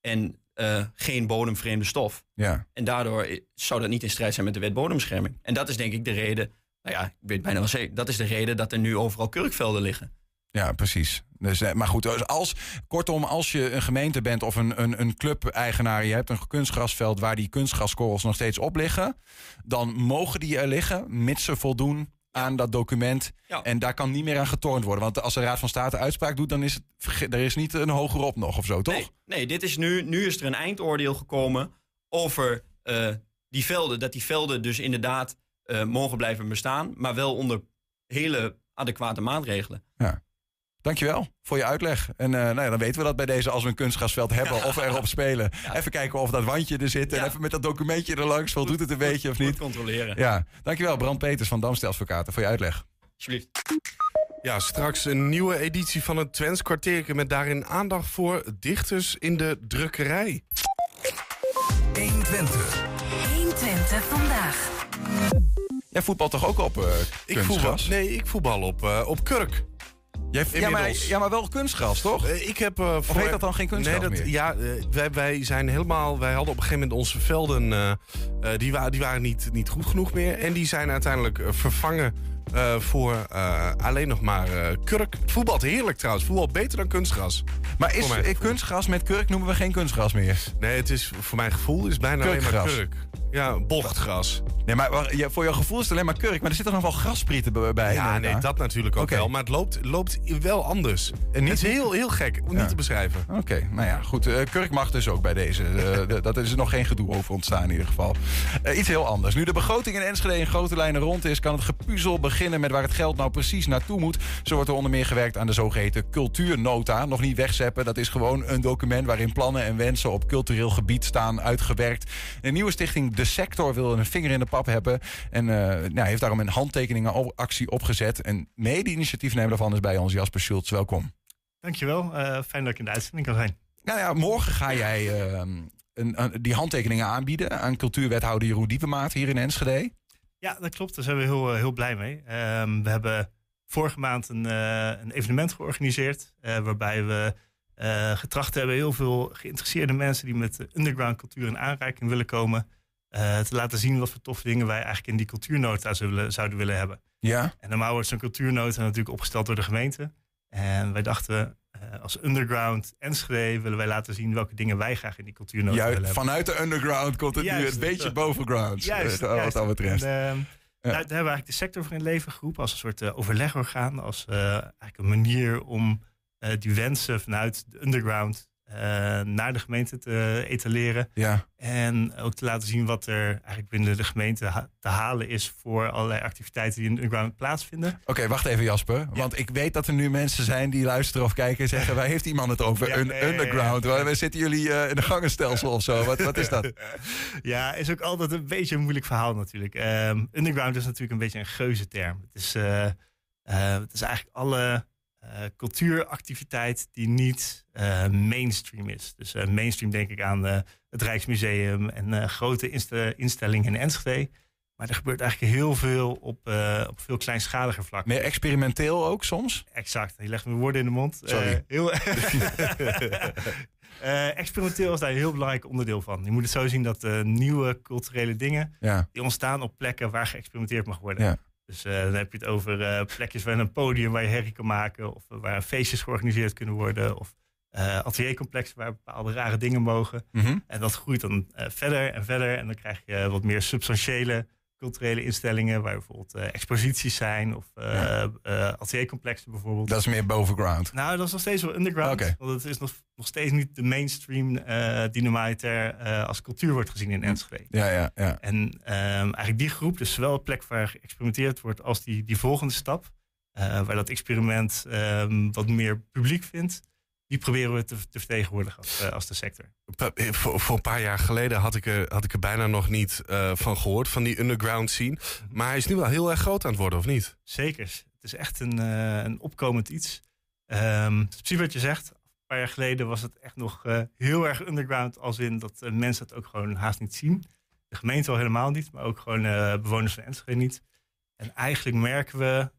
en eh, geen bodemvreemde stof. Ja. En daardoor i- zou dat niet in strijd zijn met de wet bodembescherming. En dat is denk ik de reden... Nou ja, ik weet bijna wel zeker... dat is de reden dat er nu overal kurkvelden liggen. Ja, precies. Dus, eh, maar goed, dus als, kortom, als je een gemeente bent of een, een, een club-eigenaar, je hebt een kunstgrasveld waar die kunstgraskorrels nog steeds op liggen, dan mogen die er liggen, mits ze voldoen aan dat document. Ja. En daar kan niet meer aan getornd worden. Want als de Raad van State uitspraak doet, dan is het, er is niet een hogerop nog of zo, toch? Nee, nee dit is nu, nu is er een eindoordeel gekomen over eh, die velden. Dat die velden dus inderdaad eh, mogen blijven bestaan, maar wel onder hele adequate maatregelen. Ja. Dankjewel voor je uitleg. En eh, nou ja, dan weten we dat bij deze, als we een kunstgrasveld hebben of (laughs) erop spelen. Even kijken of dat wandje er zit. En even met dat documentje er langs. Wel doet het een beetje of niet? controleren. Ja, dankjewel Brand Peters van Damstel Advocaten voor je uitleg. Alsjeblieft. Ja, straks een nieuwe editie van het Twents kwartiertje... met daarin aandacht voor dichters in de drukkerij. 120. 120 vandaag. Jij voetbalt toch ook op eh Ik voetbal, nee, ik voetbal op, eh, op kurk. Jij, ja, maar, ja, maar wel kunstgras, toch? Eh, ik heb, eh, voor- heet dat dan geen kunstgras nee, dat, meer? Ja, eh, wij, wij zijn helemaal... Wij hadden op een gegeven moment onze velden... die, wa die waren niet, niet goed genoeg meer. En die zijn uiteindelijk vervangen voor alleen nog maar kurk. Voetbalt heerlijk trouwens. Voetbal beter dan kunstgras. Maar is kunstgras met kurk noemen we geen kunstgras meer? Nee, het is voor mijn gevoel is bijna alleen maar kurk. Ja, bochtgras. Nee, maar ja, voor jouw gevoel is het alleen maar kurk. Maar er zitten nog wel grasprieten bij. Ja, nee, dat natuurlijk ook wel. Maar het loopt, loopt wel anders. En niet- het is heel, heel gek om Ja. niet te beschrijven. Oké, nou ja, goed. eh, Kurk mag dus ook bij deze. Eh, (laughs) dat is er nog geen gedoe over ontstaan in ieder geval. Eh, iets heel anders. Nu de begroting in Enschede in grote lijnen rond is... kan het gepuzzel beginnen met waar het geld nou precies naartoe moet. Zo wordt er onder meer gewerkt aan de zogeheten cultuurnota. Nog niet wegzeppen, dat is gewoon een document... waarin plannen en wensen op cultureel gebied staan uitgewerkt. Een nieuwe stichting De de sector wil een vinger in de pap hebben. En uh, nou, heeft daarom een handtekeningenactie opgezet. En mede-initiatiefnemer daarvan is bij ons Jasper Schultz. Welkom. Dankjewel. Uh, fijn dat ik in de uitzending kan zijn. Nou ja, morgen ga jij uh, een, een, die handtekeningen aanbieden aan cultuurwethouder Jeroen Diepemaat hier in Enschede. Ja, dat klopt. Daar zijn we heel, heel blij mee. Uh, we hebben vorige maand een, een evenement georganiseerd. waarbij we getracht hebben heel veel geïnteresseerde mensen die met underground cultuur in aanraking willen komen. Te laten zien wat voor toffe dingen wij eigenlijk in die cultuurnota zouden, zouden willen hebben. Ja. En normaal wordt zo'n cultuurnota natuurlijk opgesteld door de gemeente. En wij dachten, uh, als underground Enschede willen wij laten zien welke dingen wij graag in die cultuurnota Juist, willen hebben. Vanuit de underground komt het Juist, nu een beetje bovenground. Juist, eh, wat juist. dat betreft. En, Ja. daar, hebben we eigenlijk de sector voor in leven geroepen als een soort eh, overlegorgaan. Als eh, eigenlijk een manier om eh, die wensen vanuit de underground eh, naar de gemeente te etaleren. Ja. En ook te laten zien wat er eigenlijk binnen de gemeente ha- te halen is voor allerlei activiteiten die in de underground plaatsvinden. Oké, wacht even Jasper. Want ik weet dat er nu mensen zijn die luisteren of kijken en zeggen... waar heeft die man het over? Ja, Een ja. underground. Waar zitten jullie eh, in een gangenstelsel of zo? Wat, wat is dat? (laughs) Ja, is ook altijd een beetje een moeilijk verhaal natuurlijk. Ehm, underground is natuurlijk een beetje een geuzenterm. Het is, eh, eh, het is eigenlijk alle eh, cultuuractiviteit die niet eh, mainstream is. Dus eh, mainstream denk ik aan het Rijksmuseum en grote inste- instellingen in Enschede. Maar er gebeurt eigenlijk heel veel op, op veel kleinschaliger vlak. Meer experimenteel ook soms? Exact. Je legt me woorden in de mond. Sorry. Heel (laughs) (laughs) experimenteel is daar een heel belangrijk onderdeel van. Je moet het zo zien dat nieuwe culturele dingen... Ja. die ontstaan op plekken waar geëxperimenteerd mag worden. Ja. Dus eh, dan heb je het over eh, plekjes waar een podium waar je herrie kan maken... of waar feestjes georganiseerd kunnen worden... of eh, ateliercomplexen waar bepaalde rare dingen mogen. Mhm. En dat groeit dan verder en verder. En dan krijg je wat meer substantiële culturele instellingen... waar bijvoorbeeld eh, exposities zijn of eh Ja. eh, ateliercomplexen bijvoorbeeld. Dat is meer bovenground. Nou, dat is nog steeds wel underground. Want het is nog, nog steeds niet de mainstream uh, dynamiter uh, als cultuur wordt gezien in Enschede. Ja, ja, ja. En um, eigenlijk die groep, dus zowel plek waar geëxperimenteerd wordt als die, die volgende stap, uh, waar dat experiment um, wat meer publiek vindt, die proberen we te, te vertegenwoordigen als, uh, als de sector. Voor, voor, een paar jaar geleden had ik er, had ik er bijna nog niet uh, van gehoord, van die underground scene. Maar hij is nu wel heel erg groot aan het worden, of niet? Zeker. Het is echt een, uh, een opkomend iets. Um, precies wat je zegt. Een paar jaar geleden was het echt nog uh, heel erg underground, als in dat mensen het ook gewoon haast niet zien. De gemeente al helemaal niet, maar ook gewoon bewoners van Enschede niet. En eigenlijk merken we,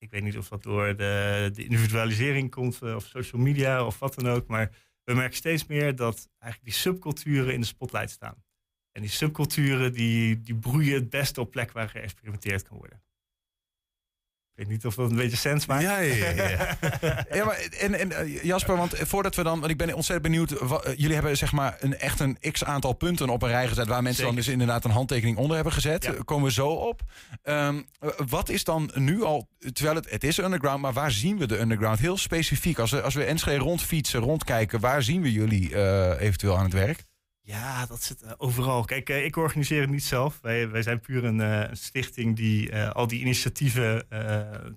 ik weet niet of dat door de, individualisering komt, of social media of wat dan ook, maar we merken steeds meer dat eigenlijk die subculturen in de spotlight staan. En die subculturen die, die broeien het beste op plekken waar geëxperimenteerd kan worden. Ik weet niet of dat een beetje sens maakt. Ja, ja, ja. ja (laughs) maar, en, en Jasper, want voordat we dan... Want ik ben ontzettend benieuwd. Wat, jullie hebben zeg maar een, echt een x-aantal punten op een rij gezet... waar mensen Zeker. dan dus inderdaad een handtekening onder hebben gezet. Ja. Komen we zo op. Um, wat is dan nu al... Terwijl het, het is underground, maar waar zien we de underground? Heel specifiek. Als we, als we Enschede rondfietsen, rondkijken... waar zien we jullie uh, eventueel aan het werk? Ja, dat zit uh, overal. Kijk, uh, ik organiseer het niet zelf. Wij, wij zijn puur een, uh, een stichting die al die initiatieven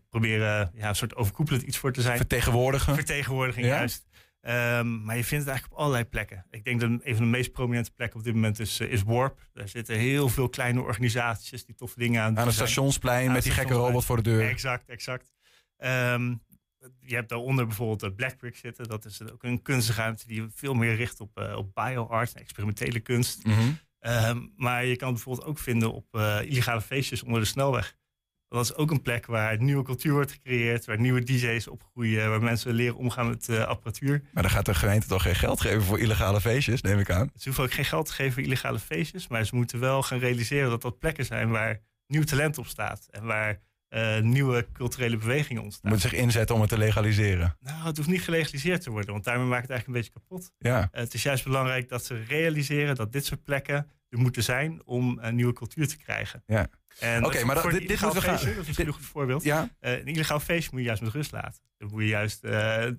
proberen ja, een soort overkoepelend iets voor te zijn. Vertegenwoordigen. Vertegenwoordiging, ja? juist. Um, maar je vindt het eigenlijk op allerlei plekken. Ik denk dat een van de meest prominente plekken op dit moment is, is Warp. Daar zitten heel veel kleine organisaties die toffe dingen aan Aan het stationsplein met die gekke robot voor de deur. Exact, exact. Um, je hebt daaronder bijvoorbeeld Blackbrick zitten. Dat is ook een kunstruimte die veel meer richt op, uh, op bioart, experimentele kunst. Mhm. Mm -hmm. um, maar je kan het bijvoorbeeld ook vinden op uh, illegale feestjes onder de snelweg. Dat is ook een plek waar nieuwe cultuur wordt gecreëerd, waar nieuwe DJ's opgroeien, waar mensen leren omgaan met uh, apparatuur. Maar dan gaat de gemeente toch geen geld geven voor illegale feestjes, neem ik aan. Ze hoeven ook geen geld te geven voor illegale feestjes, maar ze moeten wel gaan realiseren dat dat plekken zijn waar nieuw talent op staat en waar uh, nieuwe culturele bewegingen ontstaan. Moet zich inzetten om het te legaliseren. Nou, het hoeft niet gelegaliseerd te worden, want daarmee maakt het eigenlijk een beetje kapot. Ja. Uh, het is juist belangrijk dat ze realiseren dat dit soort plekken er moeten zijn om een nieuwe cultuur te krijgen. Ja. Oké, okay, maar dat, dit, dit moeten we gaan. Feestje, dat is een goed voorbeeld. Ja. Uh, een illegaal feestje moet je juist met rust laten. Dan moet je juist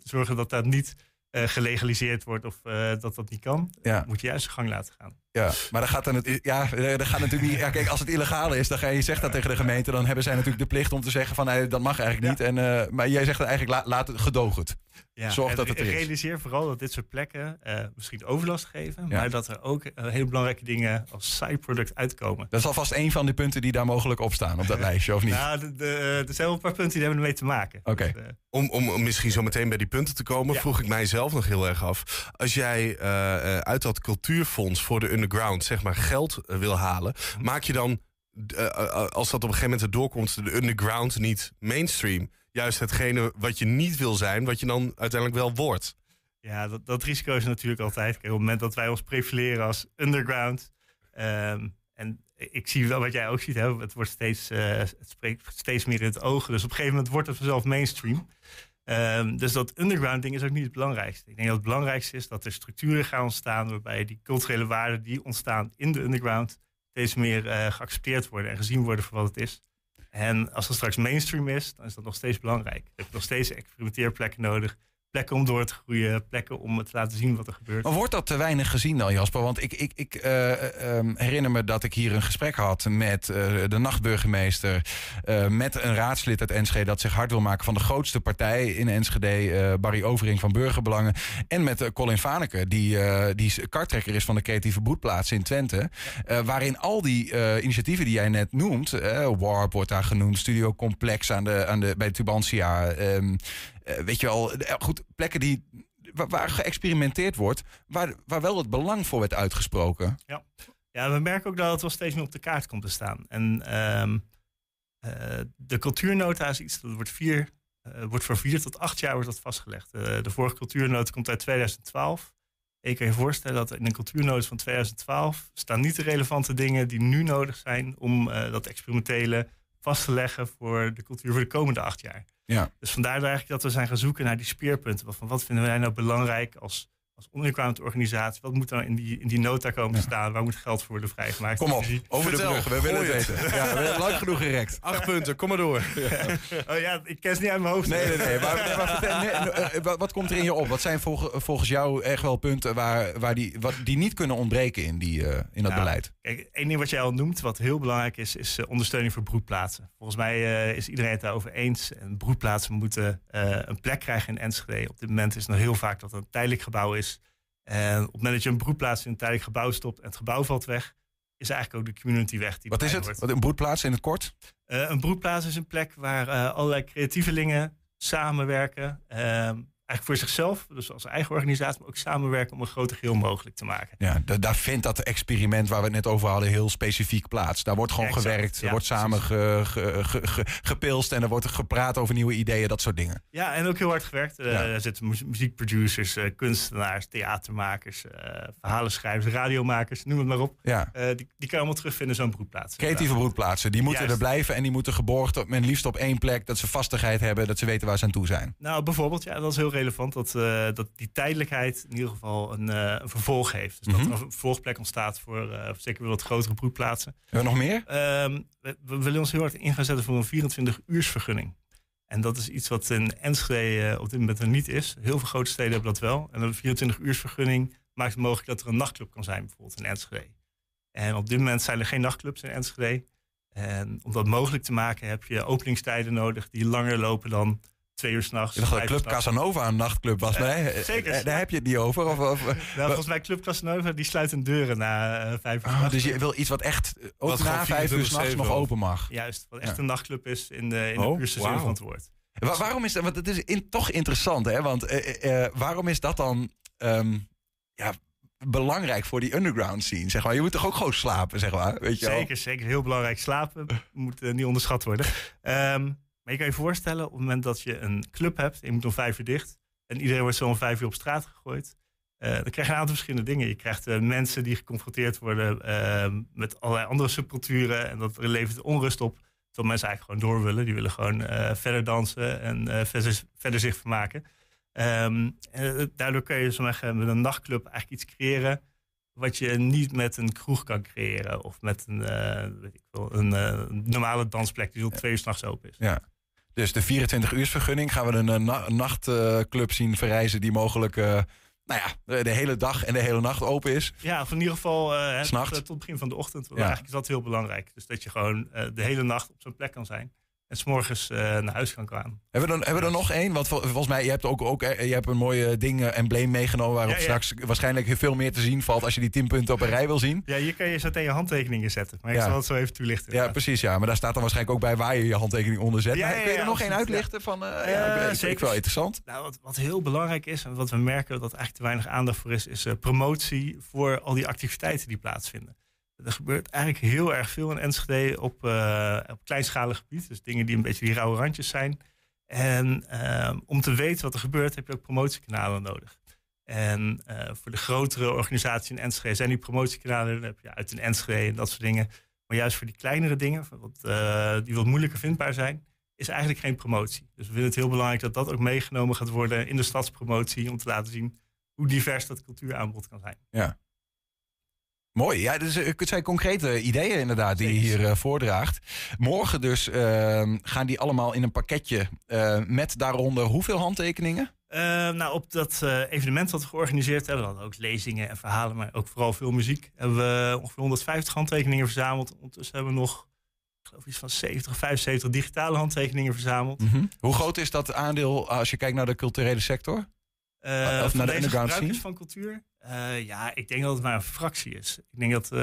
zorgen dat dat niet gelegaliseerd wordt of dat dat niet kan. Ja. Moet je juist de gang laten gaan. Ja, maar dan gaat dan het, ja, dan gaat natuurlijk niet. Ja, kijk, als het illegaal is, dan ga je zegt dat tegen de gemeente, dan hebben zij natuurlijk de plicht om te zeggen van nee, dat mag eigenlijk niet. En, uh, maar jij zegt dan eigenlijk la, laat het gedoog het. Ja, Zorg dat het er is. Realiseer vooral dat dit soort plekken uh, misschien overlast geven, ja. maar dat er ook uh, hele belangrijke dingen als side product uitkomen. Dat is alvast een van de punten die daar mogelijk op staan op dat (laughs) lijstje, of niet? Nou, de, de, er zijn wel een paar punten die hebben ermee te maken. Oké. Okay. Dus, om, om misschien zo meteen bij die punten te komen, ja. vroeg ik mijzelf nog heel erg af. Als jij uit dat cultuurfonds voor de underground zeg maar geld wil halen, maak je dan, als dat op een gegeven moment erdoor komt, de underground niet mainstream? Juist hetgene wat je niet wil zijn, wat je dan uiteindelijk wel wordt. Ja, dat, dat risico is natuurlijk altijd. Kijk, op het moment dat wij ons profileren als underground. Um, en ik zie wel wat jij ook ziet, hè, het wordt steeds, het spreekt steeds meer in het oog. Dus op een gegeven moment wordt het vanzelf mainstream. Um, dus dat underground ding is ook niet het belangrijkste. Ik denk dat het belangrijkste is dat er structuren gaan ontstaan waarbij die culturele waarden die ontstaan in de underground steeds meer uh, geaccepteerd worden en gezien worden voor wat het is. En als dat straks mainstream is, dan is dat nog steeds belangrijk. Je hebt nog steeds experimenteerplekken nodig. Plekken om door te groeien, plekken om te laten zien wat er gebeurt. Maar wordt dat te weinig gezien dan, Jasper? Want ik, ik, ik uh, um, herinner me dat ik hier een gesprek had met uh, de nachtburgemeester. Met een raadslid uit Enschede dat zich hard wil maken van de grootste partij in Enschede. Barry Overing van Burgerbelangen. En met Colin Vaneke, die, die kartrekker is van de creatieve broedplaats in Twente. waarin al die initiatieven die jij net noemt. Warp wordt daar genoemd, Studio Complex aan de, aan de, bij Tubantia. Um, weet je wel, goed, plekken die, waar, geëxperimenteerd wordt, waar, waar wel het belang voor werd uitgesproken. Ja. ja, we merken ook dat het wel steeds meer op de kaart komt te staan. En um, uh, de cultuurnota is iets dat wordt, vier, wordt voor vier tot acht jaar wordt dat vastgelegd. de vorige cultuurnota komt uit 2012. Ik kan je voorstellen dat in een cultuurnota van 2012 staan niet de relevante dingen die nu nodig zijn om dat experimentele vast te leggen voor de cultuur voor de komende acht jaar. Ja. Dus vandaar eigenlijk dat we zijn gaan zoeken naar die speerpunten. Van wat vinden wij nou belangrijk als, als underground organisatie? Wat moet er in die, in die nota komen te staan? Waar moet geld voor worden vrijgemaakt? Kom op, over de Vertel, brug. We willen het het. weten. Ja, we hebben lang genoeg gerekt. Acht punten, kom maar door. (laughs) oh ja, ik ken ze niet uit mijn hoofd. Nee, nee, nee. Maar, nee, maar vertel, nee, eh, wat, wat komt er in je op? Wat zijn volg- volgens jou echt wel punten waar, waar die, wat, die niet kunnen ontbreken in, die, eh, in dat Nou, beleid? Kijk, één ding wat jij al noemt, wat heel belangrijk is, is eh, ondersteuning voor broedplaatsen. Volgens mij eh, is iedereen het daarover eens. En broedplaatsen moeten eh, een plek krijgen in Enschede. Op dit moment is het nog heel vaak dat het een tijdelijk gebouw is. En op het moment dat je een broedplaats in een tijdelijk gebouw stopt en het gebouw valt weg, is eigenlijk ook de community weg. Die Wat is het? Wat, een broedplaats in het kort? Eh, een broedplaats is een plek waar eh, allerlei creatievelingen samenwerken. ehm, eigenlijk voor zichzelf, dus als eigen organisatie, maar ook samenwerken om een groter geheel mogelijk te maken. Ja, da- daar vindt dat experiment waar we het net over hadden heel specifiek plaats. Daar wordt gewoon Exact, gewerkt, er ja, wordt samen ge, ge, ge- ge- gepilst en er wordt gepraat over nieuwe ideeën, dat soort dingen. Ja, en ook heel hard gewerkt. Eh. Er zitten mu- muziekproducers, eh, kunstenaars, theatermakers, eh verhalenschrijvers, radiomakers, noem het maar op. Ja. Die, die kan je allemaal terugvinden in zo'n broedplaats. Creatieve broedplaatsen, die moeten Juist. er blijven en die moeten geborgd, op, men liefst op één plek, dat ze vastigheid hebben, dat ze weten waar ze aan toe zijn. Nou, bijvoorbeeld, ja, dat is heel relevant dat, eh, dat die tijdelijkheid in ieder geval een, eh, een vervolg heeft. Dus Mhm. dat er een vervolgplek ontstaat voor eh, zeker wat grotere broedplaatsen. Hebben we nog meer? Ehm, we, we willen ons heel hard in gaan zetten voor een 24-uursvergunning. En dat is iets wat in Enschede op dit moment er niet is. Heel veel grote steden hebben dat wel. En een 24-uursvergunning maakt het mogelijk dat er een nachtclub kan zijn, bijvoorbeeld in Enschede. En op dit moment zijn er geen nachtclubs in Enschede. En om dat mogelijk te maken heb je openingstijden nodig die langer lopen dan twee uur s'nachts. Ik dacht dat Club Casanova een nachtclub was, maar nee, Eh, zeker. daar heb je het niet over. Of, of, Nou, volgens mij Club Casanova die sluit hun deuren na eh, vijf uur. Oh, dus je wil iets wat echt eh, ook Wat na vijf uur 24/7 s'nachts nog open mag. Juist, wat echt Ja. een nachtclub is in de, in de Oh, zin van het woord. Wa- waarom is dat? Want het is in, toch interessant, hè? Want waarom is dat dan ehm, ja, belangrijk voor die underground scene? Zeg maar, je moet toch ook gewoon slapen, zeg maar. Weet je wel? Zeker, zeker. Heel belangrijk. Slapen moet niet onderschat worden. Ehm, maar je kan je voorstellen, op het moment dat je een club hebt... je moet om vijf uur dicht... en iedereen wordt zo om vijf uur op straat gegooid... eh, dan krijg je een aantal verschillende dingen. Je krijgt eh, mensen die geconfronteerd worden ehm, met allerlei andere subculturen... en dat levert onrust op. Terwijl mensen eigenlijk gewoon door willen. Die willen gewoon eh, verder dansen en eh, verder, verder zich vermaken. Ehm, en, eh, daardoor kun je zo zeggen, met een nachtclub eigenlijk iets creëren wat je niet met een kroeg kan creëren. Of met een, eh, weet ik een eh, normale dansplek die tot twee uur s'nachts open is. Ja. Dus de 24-uursvergunning gaan we een, eh, na- nachtclub zien verrijzen die mogelijk eh, nou ja, de, hele dag en de hele nacht open is. Ja, of in ieder geval eh, tot, het begin van de ochtend. Ja. Eigenlijk is dat heel belangrijk. Dus dat je gewoon de hele nacht op zo'n plek kan zijn. En s'morgens eh naar huis kan gaan. Hebben we er, hebben we er nog één? Want vol- volgens mij, je hebt ook, ook eh, je hebt een mooie ding, embleem meegenomen... waarop Ja, ja. straks waarschijnlijk veel meer te zien valt... als je die 10 punten op een rij wil zien. Ja, hier kan je zo je handtekeningen zetten. Maar ik Ja. zal het zo even toelichten. Ja, precies, ja. Maar daar staat dan waarschijnlijk ook bij waar je je handtekening onder zet. Maar kun je er nog één uitlichten van... ja, ik, ik vind zeker. wel interessant. Nou, wat, wat heel belangrijk is en wat we merken dat eigenlijk te weinig aandacht voor is, is promotie voor al die activiteiten die plaatsvinden. Er gebeurt eigenlijk heel erg veel in Enschede op, eh, op kleinschalig gebied. Dus dingen die een beetje die rauwe randjes zijn. En ehm, om te weten wat er gebeurt, heb je ook promotiekanalen nodig. En eh, voor de grotere organisaties in Enschede zijn die promotiekanalen. Dan heb je uit in Enschede en dat soort dingen. Maar juist voor die kleinere dingen, wat, eh, die wat moeilijker vindbaar zijn, is eigenlijk geen promotie. Dus we vinden het heel belangrijk dat dat ook meegenomen gaat worden in de stadspromotie. Om te laten zien hoe divers dat cultuuraanbod kan zijn. Ja. Mooi. Ja, dus eh, het zijn concrete ideeën inderdaad die je hier eh, voordraagt. Morgen dus ehm, gaan die allemaal in een pakketje eh, met daaronder hoeveel handtekeningen? Eh, nou, op dat evenement wat we georganiseerd hebben, we hadden ook lezingen en verhalen, maar ook vooral veel muziek, hebben we ongeveer 150 handtekeningen verzameld. Ondertussen hebben we nog, ik geloof iets van 70, 75 digitale handtekeningen verzameld. Mhm. Hoe groot is dat aandeel als je kijkt naar de culturele sector? Of naar de underground scene? van cultuur? Eh, ja, ik denk dat het maar een fractie is. Ik denk dat eh,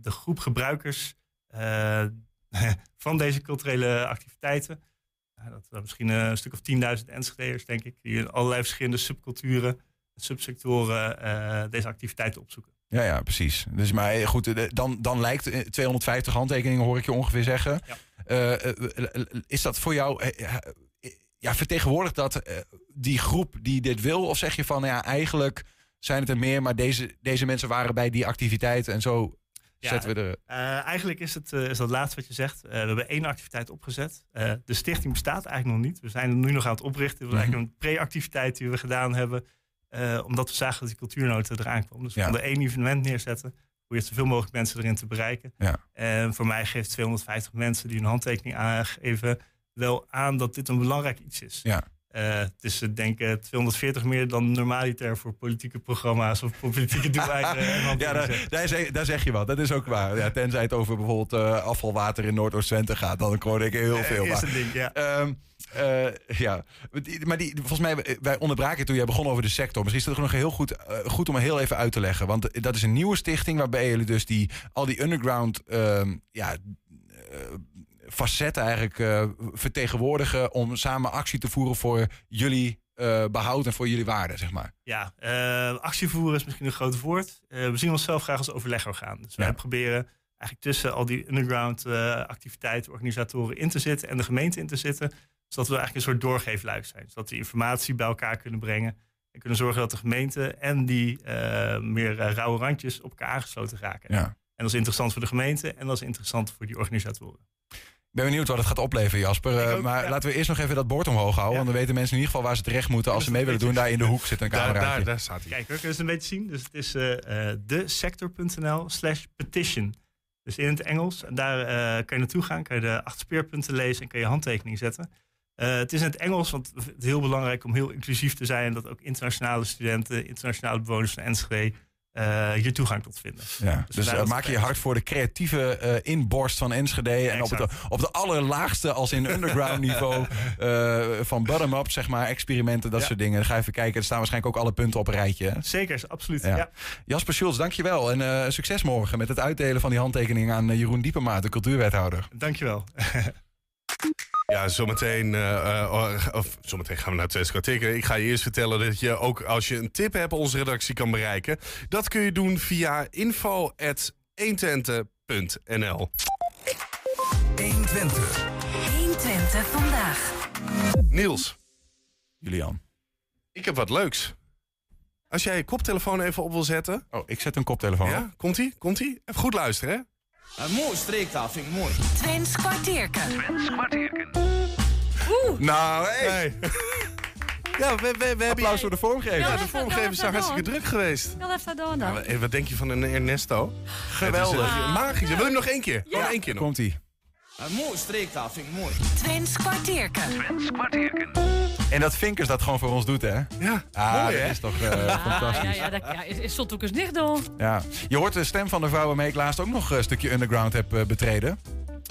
de groep gebruikers eh, (laughs) van deze culturele activiteiten, dat er misschien een stuk of 10.000 Enschede'ers, denk ik, die in allerlei verschillende subculturen, subsectoren deze activiteiten opzoeken. Ja, ja, precies. Dus maar goed, dan, dan lijkt eh, 250 handtekeningen, hoor ik je ongeveer zeggen. Is dat voor jou, ja, vertegenwoordigt dat die groep die dit wil? Of zeg je van, ja, eigenlijk zijn het er meer, maar deze, deze mensen waren bij die activiteiten en zo Ja, zetten we er... eh, eigenlijk is het is dat laatste wat je zegt. Eh, we hebben één activiteit opgezet. Eh, de stichting bestaat eigenlijk nog niet. We zijn er nu nog aan het oprichten. Was Mhm. eigenlijk een pre-activiteit die we gedaan hebben. eh, omdat we zagen dat die cultuurnood eraan kwam. Dus we Ja. konden één evenement neerzetten. Probeer zoveel mogelijk mensen erin te bereiken. Ja. En voor mij geeft 250 mensen die een handtekening aangeven... wel aan dat dit een belangrijk iets is. Ja. Eh, het is ik denk ik 240 meer dan normaliter voor politieke programma's of politieke (laughs) doeleinden. en Ja, daar, daar, zeg, daar zeg je wat. Dat is ook waar. Ja, tenzij het over bijvoorbeeld eh, afvalwater in Noordoost-Twente gaat, dan hoor ik heel Eh, veel. is Maar, een ding, ja. Ehm, eh, ja, maar die, volgens mij, eh, wij onderbraken toen jij begon over de sector. Misschien is het nog heel goed, eh, goed om heel even uit te leggen. Want dat is een nieuwe stichting waarbij jullie dus die, al die underground ehm, ja, eh, facetten eigenlijk eh, vertegenwoordigen om samen actie te voeren voor jullie eh, behoud en voor jullie waarden, zeg maar. Ja, eh actievoeren is misschien een groot woord. We zien onszelf graag als overlegorgaan. Dus wij Ja. proberen eigenlijk tussen al die underground activiteiten, organisatoren in te zitten en de gemeente in te zitten. Zodat we eigenlijk een soort doorgeefluik zijn. Zodat we informatie bij elkaar kunnen brengen. En kunnen zorgen dat de gemeente en die meer rauwe randjes op elkaar aangesloten raken. Ja. En dat is interessant voor de gemeente en dat is interessant voor die organisatoren. Ik ben benieuwd wat het gaat opleveren, Jasper. Eh, ook, maar ja. laten we eerst nog even dat bord omhoog houden. Want dan weten mensen in ieder geval waar ze terecht moeten als ze mee willen doen. Daar in de hoek zit een camera. daar, daar staat hij. Kijk, we kunnen het een beetje zien. Dus het is eh eh desector.nl slash petition. Dus in het Engels. En daar eh, kan je naartoe gaan. Kan je de acht speerpunten lezen en kan je handtekening zetten. Eh, het is in het Engels, want het heel belangrijk om heel inclusief te zijn. En dat ook internationale studenten, internationale bewoners van Enschede eh, hier toegang tot vinden. Ja, dus vandaar eh, maak je je hard voor de creatieve eh, inborst van Enschede. En op, het, op de allerlaagste, als in underground (laughs) niveau, van bottom-up, zeg maar, experimenten, dat Ja. soort dingen. Dan ga je even kijken. Er staan waarschijnlijk ook alle punten op een rijtje. hè? Zeker, absoluut. Ja. Ja. Jasper Schulz, dankjewel. En succes morgen met het uitdelen van die handtekening aan Jeroen Diepema, de cultuurwethouder. Dankjewel. (laughs) Ja, zometeen, eh, eh, of zometeen gaan we naar Twee kwartier. Ik ga je eerst vertellen dat je ook als je een tip hebt onze redactie kan bereiken. Dat kun je doen via info.120.nl 120. 120 vandaag. Niels. Julian. Ik heb wat leuks. Als jij je koptelefoon even op wil zetten. Oh, ik zet een koptelefoon Ja, komt-ie? Komt-ie? Even goed luisteren, hè? Een mooi streektaal, vind ik mooi. Twents kwartierken. Nou, hé. Hey. (laughs) Ja, we, we, we hebben Applaus voor de vormgever. Ja, de vormgevers zijn hartstikke druk geweest. Wel even door Ja, dan. wat- wat denk je van een Ernesto? Geweldig. Is, eh, magisch. Wil je hem nog één keer? Nog één keer nog. Komt-ie. Een mooi streektaal, vind ik mooi. Twents kwartierken. En dat Vinkers dat gewoon voor ons doet, hè? Ja, ah, mooi, dat hè? is toch eh, Ja, (laughs) fantastisch. ja, ja, dat ja, is, is ook eens niet doen. Ja. Je hoort de stem van de vrouw waarmee ik laatst ook nog een stukje underground heb eh, betreden.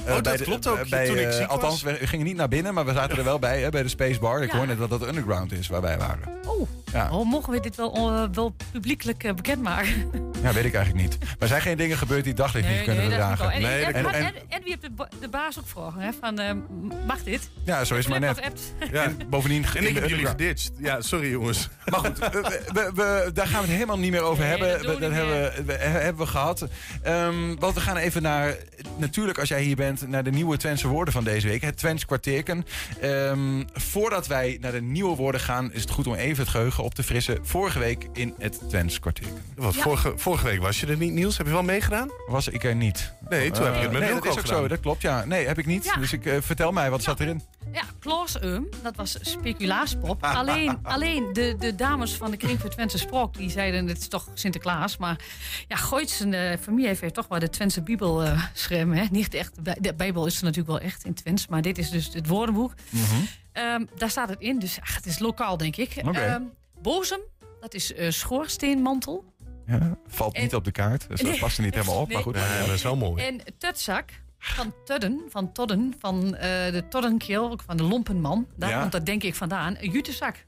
Eh, Oh, dat klopt ook, eh, Bij, toen ik eh, was. althans, we gingen niet naar binnen, maar we zaten er wel bij, hè, bij de Spacebar. Ik Ja. hoor net dat dat underground is waar wij waren. Oh, Ja. oh, mogen we dit wel, eh, wel publiekelijk eh, bekendmaken? Ja, weet ik eigenlijk niet. Maar er zijn geen dingen gebeurd die daglicht niet kunnen dragen. wel. En, en, en, en, en- en, en wie heeft de, de baas ook vragen, hè? Van, eh, mag dit? ja, zo is het maar net. Ja. En bovendien... En ik heb jullie geditcht. Ja, sorry jongens. Maar goed, we, we- we- daar gaan we het helemaal niet meer over Nee, hebben. dat hebben, we, hebben we gehad. Ehm, want we gaan even naar, natuurlijk als jij hier bent, naar de nieuwe Twentse woorden van deze week. Het Twents kwartierken. Ehm, voordat wij naar de nieuwe woorden gaan, is het goed om even het geheugen op te frissen. Vorige week in het Twents kwartierken. Wat, vorige, vorige week was je er niet, Niels? Heb je wel meegedaan? Was ik er niet? Nee, toen heb je het met nee, Wilco dat is ook gedaan. zo, dat klopt, ja. Nee, heb ik niet. Ja. Dus ik, eh, vertel mij, wat zat erin? Ja, Klaus Eum, dat was speculaaspop. (laughs) alleen alleen de, de dames van de Kring voor Twentse Sprok, die zeiden het is toch Sinterklaas. Maar ja, Gooit zijn eh, familie heeft toch wel de Twentse Bibel eh schreven. Hè? Niet echt, de Bij- de Bijbel is er natuurlijk wel echt in Twents, maar dit is dus het woordenboek. Ehm, daar staat het in, dus ach, het is lokaal denk ik. Oké. Ehm, Bozem, dat is eh, schoorsteenmantel. Ja, valt niet op de kaart, dus dat past er niet helemaal op. Nee. Maar goed, Ja, dat is wel mooi. En tutzak van Tudden, van Todden, van eh, de Toddenkeel, ook van de Lompenman. Daar Ja. komt dat denk ik vandaan. Een jutezak.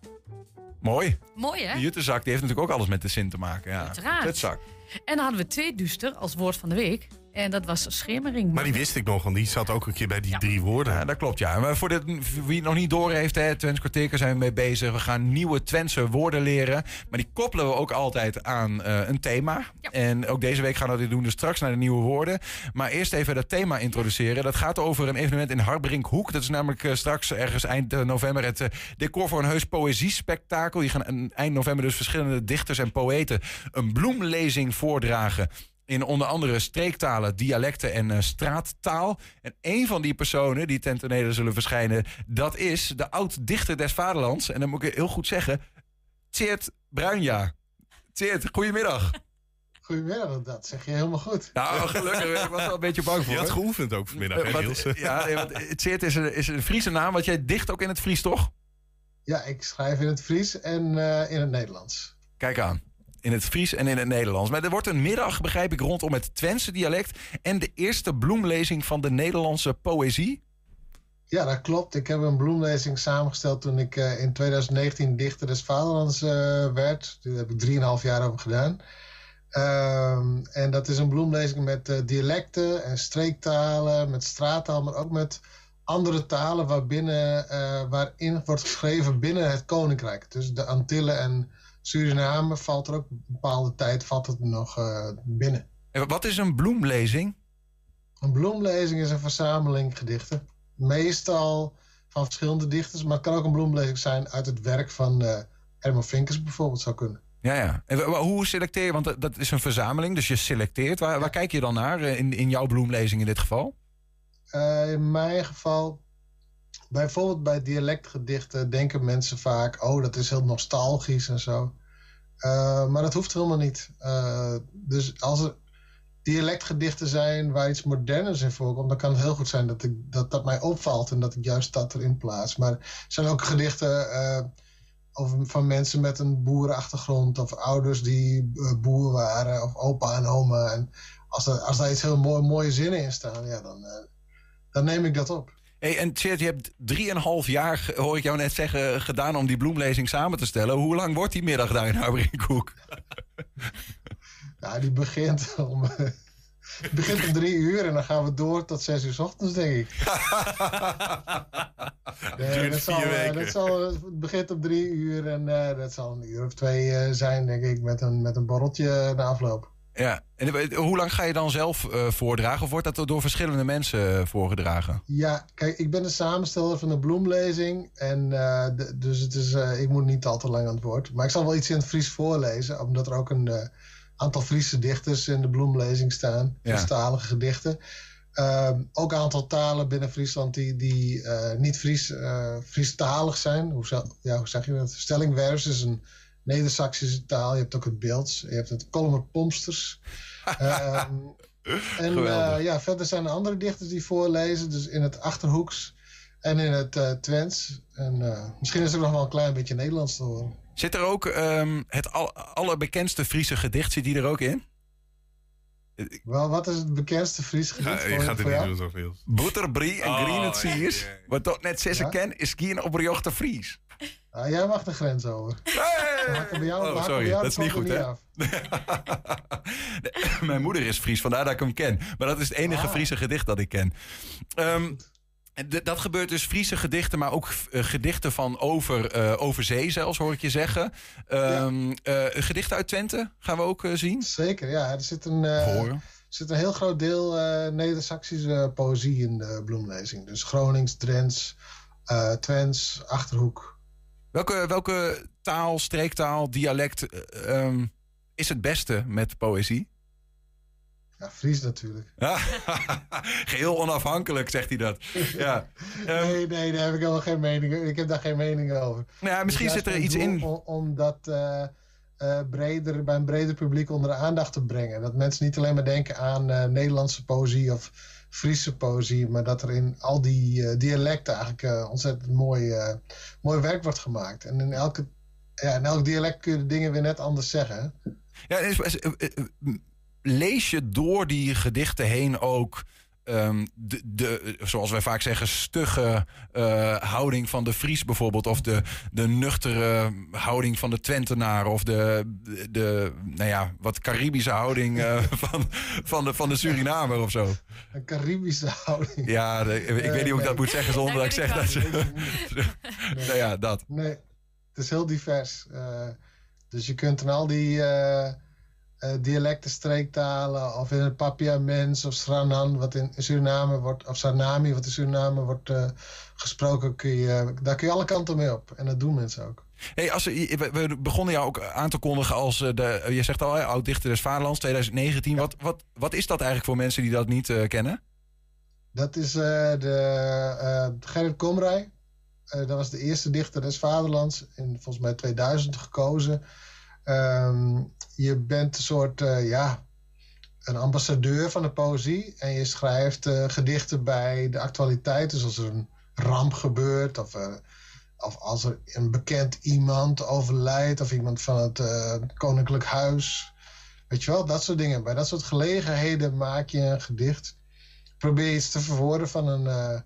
mooi. Mooi hè? Die juttenzak die heeft natuurlijk ook alles met de zin te maken. Ja. Uiteraard. Tutzak. En dan hadden we twee duister als woord van de week. En dat was schemering. Maar die wist ik nog, want die zat ook een keer bij die drie woorden. Ja, dat klopt, ja. Maar voor, dit, wie het nog niet door heeft, hè, Twents zijn we mee bezig. We gaan nieuwe Twentse woorden leren. Maar die koppelen we ook altijd aan eh, een thema. En ook deze week gaan we dit doen, dus straks naar de nieuwe woorden. Maar eerst even dat thema introduceren. Dat gaat over een evenement in Harbrinkhoek. Dat is namelijk eh, straks ergens eind eh, november het decor voor een heus poëziespektakel. Die gaan eind november dus verschillende dichters en poëten een bloemlezing voordragen. In onder andere streektalen, dialecten en eh, straattaal. En een van die personen die ten tonele zullen verschijnen... dat is de oud-dichter des vaderlands. En dan moet ik heel goed zeggen... Tjeerd Bruinja. Tjeerd, goedemiddag. (laughs) Goedemiddag, dat zeg je helemaal goed. Nou, gelukkig. Ik was wel een beetje bang voor. Je had geoefend ook vanmiddag, hè, Eh, Niels? Ja, nee, want Tjeerd is een, is een Friese naam, want jij dicht ook in het Fries, toch? Ja, ik schrijf in het Fries en eh, in het Nederlands. Kijk aan. In het Fries en in het Nederlands. Maar er wordt een middag, begrijp ik, rondom het Twentse dialect... en de eerste bloemlezing van de Nederlandse poëzie. Ja, dat klopt. Ik heb een bloemlezing samengesteld toen ik eh, in 2019 dichter des Vaderlands eh, werd. Daar heb ik drieënhalf jaar over gedaan. Ehm, en dat is een bloemlezing met eh, dialecten en streektalen, met straattaal, maar ook met andere talen waarbinnen, waarin wordt geschreven binnen het koninkrijk. Dus de Antillen en Suriname valt er ook een bepaalde tijd valt het nog eh, binnen. En wat is een bloemlezing? Een bloemlezing is een verzameling gedichten. Meestal van verschillende dichters, maar het kan ook een bloemlezing zijn uit het werk van eh Herman Vinkers bijvoorbeeld zou kunnen. Ja, ja. En hoe selecteer je? Want dat- is een verzameling, dus je selecteert. Waar, waar kijk je dan naar eh, in, in jouw bloemlezing in dit geval? In mijn geval, bijvoorbeeld bij dialectgedichten denken mensen vaak, oh dat is heel nostalgisch en zo. Eh, maar dat hoeft helemaal niet. Eh, dus als er dialectgedichten zijn waar iets moderners in voorkomt, dan kan het heel goed zijn dat, ik, dat dat mij opvalt en dat ik juist dat erin plaats. Maar er zijn ook gedichten eh, over, van mensen met een boerenachtergrond of ouders die boer waren of opa en oma. En als, er, als daar iets heel mooi, mooie zinnen in staan, ja, dan, dan neem ik dat op. Hey, en Tjeerd, je hebt drieënhalf jaar, hoor ik jou net zeggen, gedaan om die bloemlezing samen te stellen. Hoe lang wordt die middag daar in Harbrinkhoek? Ja, (laughs) die begint om, (laughs) begint om drie uur en dan gaan we door tot zes uur 's ochtends, denk ik. (laughs) Nee, duurt dat zal, vier eh, dat zal, het begint om drie uur en eh, dat zal een uur of twee eh, zijn, denk ik, met een, met een borreltje na afloop. Ja, en eh, hoe lang ga je dan zelf eh, voordragen? Of wordt dat door verschillende mensen eh, voorgedragen? Ja, kijk, ik ben de samensteller van de bloemlezing. En uh, de, dus het is, uh, ik moet niet al te lang aan het woord. Maar ik zal wel iets in het Fries voorlezen. Omdat er ook een aantal Friese dichters in de bloemlezing staan. Ja. Friestalige gedichten. Um, ook een aantal talen binnen Friesland die, die niet Fries, Friestalig zijn. Hoe, ja, hoe zeg je dat? Stellingwers is een Neder-Saxische taal. Je hebt ook het Beelds. Je hebt het Kolmer Pomsters. um, (laughs) en uh, ja, verder zijn er andere dichters die voorlezen. Dus in het Achterhoeks En in het uh, Twents. En uh, misschien is er nog wel een klein beetje Nederlands te horen. Zit er ook um, het al, allerbekendste Friese gedicht, zit die er ook in? Wel, wat is het bekendste Friese gedicht? Ja, je gaat het niet doen toch, Niels? Boeterbrie en oh, green het siers. Wat toch net zessen ja? ken, is geen oprechte Fries. Ah, jij mag de grens over. Bij jou, oh, sorry, dat is niet goed, hè? (laughs) Mijn moeder is Fries, vandaar dat ik hem ken. Maar dat is het enige ah. Friese gedicht dat ik ken. Um, dat gebeurt dus Friese gedichten, maar ook uh, gedichten van over, uh, over zee zelfs, hoor ik je zeggen. Um, ja. uh, gedichten uit Twente gaan we ook zien? Zeker, ja. Er zit een, er zit een heel groot deel Neder-Saxische poëzie in de bloemlezing. Dus Gronings, Drents, Twents, Achterhoek. Welke, welke taal, streektaal, dialect um, is het beste met poëzie? Ja, Fries natuurlijk. (laughs) Geheel onafhankelijk, zegt hij dat. Ja. (laughs) Nee, nee, daar heb ik helemaal geen mening Ik heb daar geen mening over. Nou ja, misschien zit er iets in. Om, om dat uh, uh, breder, bij een breder publiek onder de aandacht te brengen. Dat mensen niet alleen maar denken aan uh, Nederlandse poëzie of Friese poëzie, maar dat er in al die dialecten eigenlijk ontzettend mooi, mooi werk wordt gemaakt. En in, elke, ja, in elk dialect kun je de dingen weer net anders zeggen. Ja, is, is, lees je door die gedichten heen ook. Um, de, de, zoals wij vaak zeggen, stugge uh, houding van de Fries bijvoorbeeld. Of de, de nuchtere houding van de Twentenaar. Of de, de, nou ja, wat Caribische houding uh, (laughs) van, van, de, van de Surinamer of zo. Een Caribische houding. Ja, de, ik weet niet hoe ik dat moet zeggen zonder dat ik zeg dat ze... nee. (laughs) nou ja, dat. Nee, het is heel divers. Uh, dus je kunt in al die uh, dialecten, streektalen, of in het Papiaments of Sranan, wat in Suriname wordt, of Sarnami, wat in Suriname wordt uh, gesproken, kun je, daar kun je alle kanten mee op. En dat doen mensen ook. Hey, als we, we begonnen jou ook aan te kondigen als de, je zegt al, oud dichter des Vaderlands 2019. Ja. Wat, wat, wat is dat eigenlijk voor mensen die dat niet uh, kennen? Dat is de Gerrit Komrij. dat was de eerste dichter des Vaderlands, in volgens mij 2000 gekozen. Um, je bent een soort, uh, ja, een ambassadeur van de poëzie. En je schrijft uh, gedichten bij de actualiteit. Dus als er een ramp gebeurt of, uh, of als er een bekend iemand overlijdt... of iemand van het koninklijk huis. Weet je wel, dat soort dingen. Bij dat soort gelegenheden maak je een gedicht. Probeer iets te verwoorden van een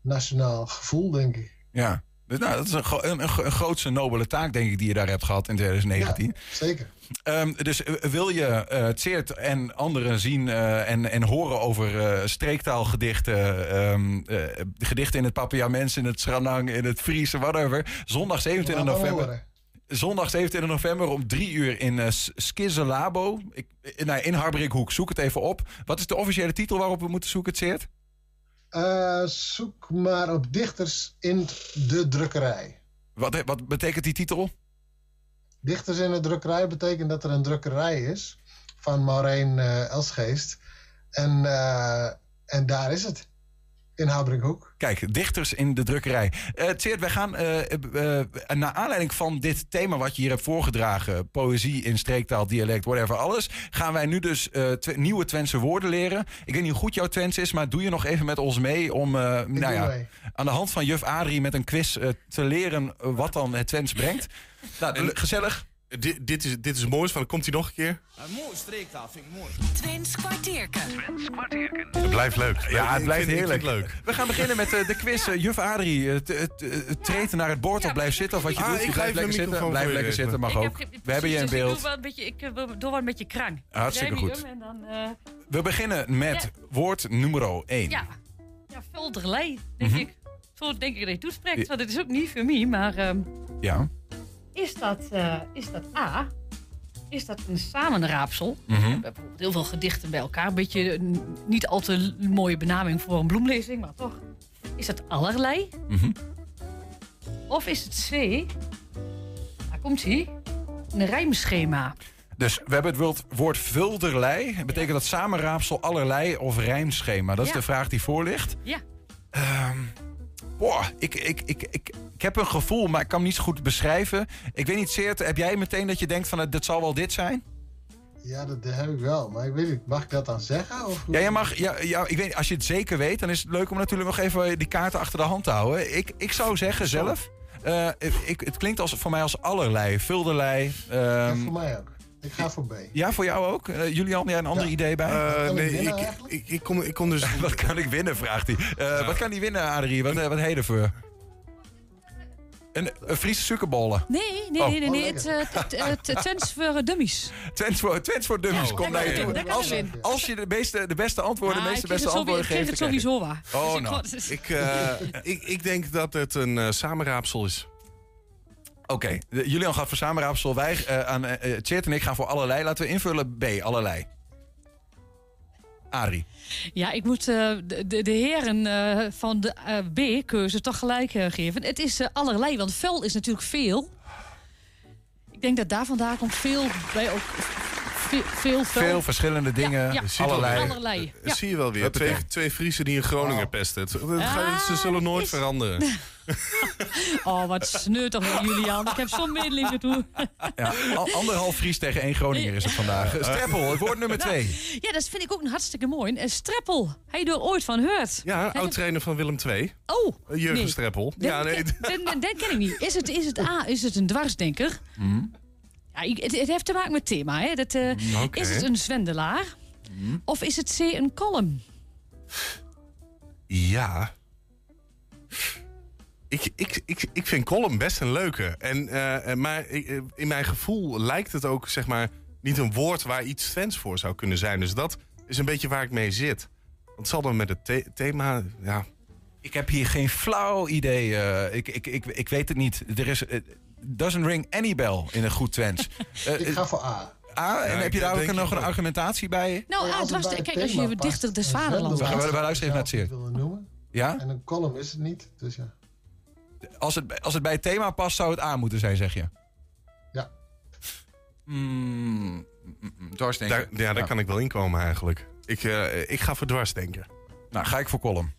nationaal gevoel, denk ik. Ja, dus nou, dat is een, een, een, grootste nobele taak, denk ik, die je daar hebt gehad in 2019. Ja, zeker. Um, dus wil je uh, Tseert en anderen zien uh, en, en horen over uh, streektaalgedichten, um, gedichten in het Papiaments, in het Sranang, in het Friese, whatever. Zondag 27 november. Zondag 27 november om drie uur in uh, Skizzelabo. Ik, nou, in Harberikhoek. Zoek het even op. Wat is de officiële titel waarop we moeten zoeken, Tseert? Uh, zoek maar op dichters in de drukkerij. Wat, wat betekent die titel? Dichters in de drukkerij betekent dat er een drukkerij is van Maureen uh, Elsgeest. En, uh, en daar is het in Habrinkhoek. Kijk, dichters in de drukkerij. Uh, Tseert, wij gaan uh, uh, naar aanleiding van dit thema wat je hier hebt voorgedragen... poëzie in streektaal, dialect, whatever, alles... gaan wij nu dus tw nieuwe Twentse woorden leren. Ik weet niet hoe goed jouw Twents is, maar doe je nog even met ons mee... om nou ja, aan de hand van juf Adrie met een quiz te leren wat dan het Twents brengt. (laughs) nou, gezellig. Dit, dit, is, dit is het mooiste van. Komt hij nog een keer? Een mooi streektaal, vind ik mooi. Twins kwartierken. Twins kwartierken. Het blijft leuk. Ja, het blijft heerlijk. leuk. We gaan beginnen met uh, de quiz. Uh, Juf Adrie, uh, treed naar het bord of blijf zitten. Of wat je ah, doet, je blijft lekker zitten. Blijf lekker zitten, mag ook. We hebben je in beeld. Ik doe wel een beetje, ik, doe wel een beetje krang. Hartstikke goed. Dan, We beginnen met ja. woord nummer 1. Ja, ja vulderlei, denk mm -hmm. ik. Zo denk ik dat je toespreekt. Want het is ook niet voor mij, maar... Um, ja. Is dat, uh, is dat A? Is dat een samenraapsel? Mm -hmm. We hebben bijvoorbeeld heel veel gedichten bij elkaar. Een beetje niet al te mooie benaming voor een bloemlezing, maar toch. Is dat allerlei? Mm -hmm. Of is het C? Daar komt ie. Een rijmschema. Dus we hebben het woord vulderlei. Betekent dat samenraapsel allerlei of rijmschema? Dat is ja. de vraag die voor ligt. Ja. Um, boah, ik, ik, ik, ik, ik heb een gevoel, maar ik kan hem niet zo goed beschrijven. Ik weet niet, Seert, heb jij meteen dat je denkt van dat zal wel dit zijn? Ja, dat heb ik wel. Maar ik weet niet, mag ik dat dan zeggen? Of Ja, je mag, ja, ja, ik weet, als je het zeker weet, dan is het leuk om natuurlijk nog even die kaarten achter de hand te houden. Ik, ik zou zeggen zelf, eh, ik, het klinkt als, voor mij als allerlei, vulderlei. Ja, ehm, voor mij ook. Ik ga voor B. ja, voor jou ook? Eh, Julian, jij een ander idee bij? Eh, kan ik nee, winnen ik, ik, ik, kom, ik kom dus... (laughs) wat kan ik winnen, vraagt hij. Eh, Wat kan hij winnen, Adrie? Wat, wat heet er voor? Een, een Friese suikerbollen. Nee, nee, Oh. nee, nee. nee. Oh, Het, het, het, het Twents voor dummies. Twents voor, Twents voor dummies, Oh, kom naar je ik toe. Als, ik als je de, meeste, de beste antwoorden, de meeste ik beste het sowieso- antwoorden ik geeft, het krijg je- sowieso waar. Oh, Dus ik nou. (laughs) Ik, eh, ik, ik denk dat het een samenraapsel is. Oké, Julian gaat voor samenraapsel. Wij eh, aan Tjeerd en ik gaan voor allerlei. Laten we invullen B, allerlei. Adrie. Ja, ik moet eh, de, de, de heren eh, van de eh, B-keuze toch gelijk eh, geven. Het is eh, allerlei, want vuil is natuurlijk veel. Ik denk dat daar vandaan komt veel bij ook. Veel, veel, vuil. Veel verschillende dingen, Ja, allerlei. ja. Zie je wel weer. Twee, twee Friesen die in Groningen pesten. Het- het gaat- ze Ah, zullen nooit is- veranderen. (laughs) Oh, wat sneu toch, Julian. Ik heb zo'n medelijden toe. Ja, al- anderhalf Fries tegen één Groninger is het vandaag. Streppel, het woord nummer twee. Ja, dat vind ik ook een hartstikke mooi. En Streppel, hij er ooit van gehoord. Ja, oud-trainer van Willem II. Oh, Jurgen nee. Streppel. Dat, Ja, nee. dat, dat- dat ken ik niet. Is het, is het A, is het een dwarsdenker? Ja, ik- het, het heeft te maken met thema. Hè? Dat, eh, Mm. Is het een zwendelaar? Of is het C, een column? Ja. Ik, ik, ik, ik vind Column best een leuke. En, eh, maar eh, in mijn gevoel lijkt het ook zeg maar, niet een woord waar iets Twents voor zou kunnen zijn. Dus dat is een beetje waar ik mee zit. Want het zal dan met het the- thema. Ja, Ik heb hier geen flauw idee. eh, ik, ik, ik, ik weet het niet. Er is... doesn't ring any bell in een goed Twents. (laughs) Ik ga voor A. A, en Ja, heb je daar ook nog een argumentatie bij? Nou, Ja, als het kijk, als je dichter des vaderlands zwendelaar We luisteren even naar het. Ja? En een column is het niet, dus ja. Als het, als het bij het thema past, zou het A moeten zijn, zeg je? Ja. Mm, mm, mm, dwarsdenker. daar, ja, daar kan ik wel in komen eigenlijk. Ik, eh, ik ga voor dwarsdenken. Nou, ga ik voor column.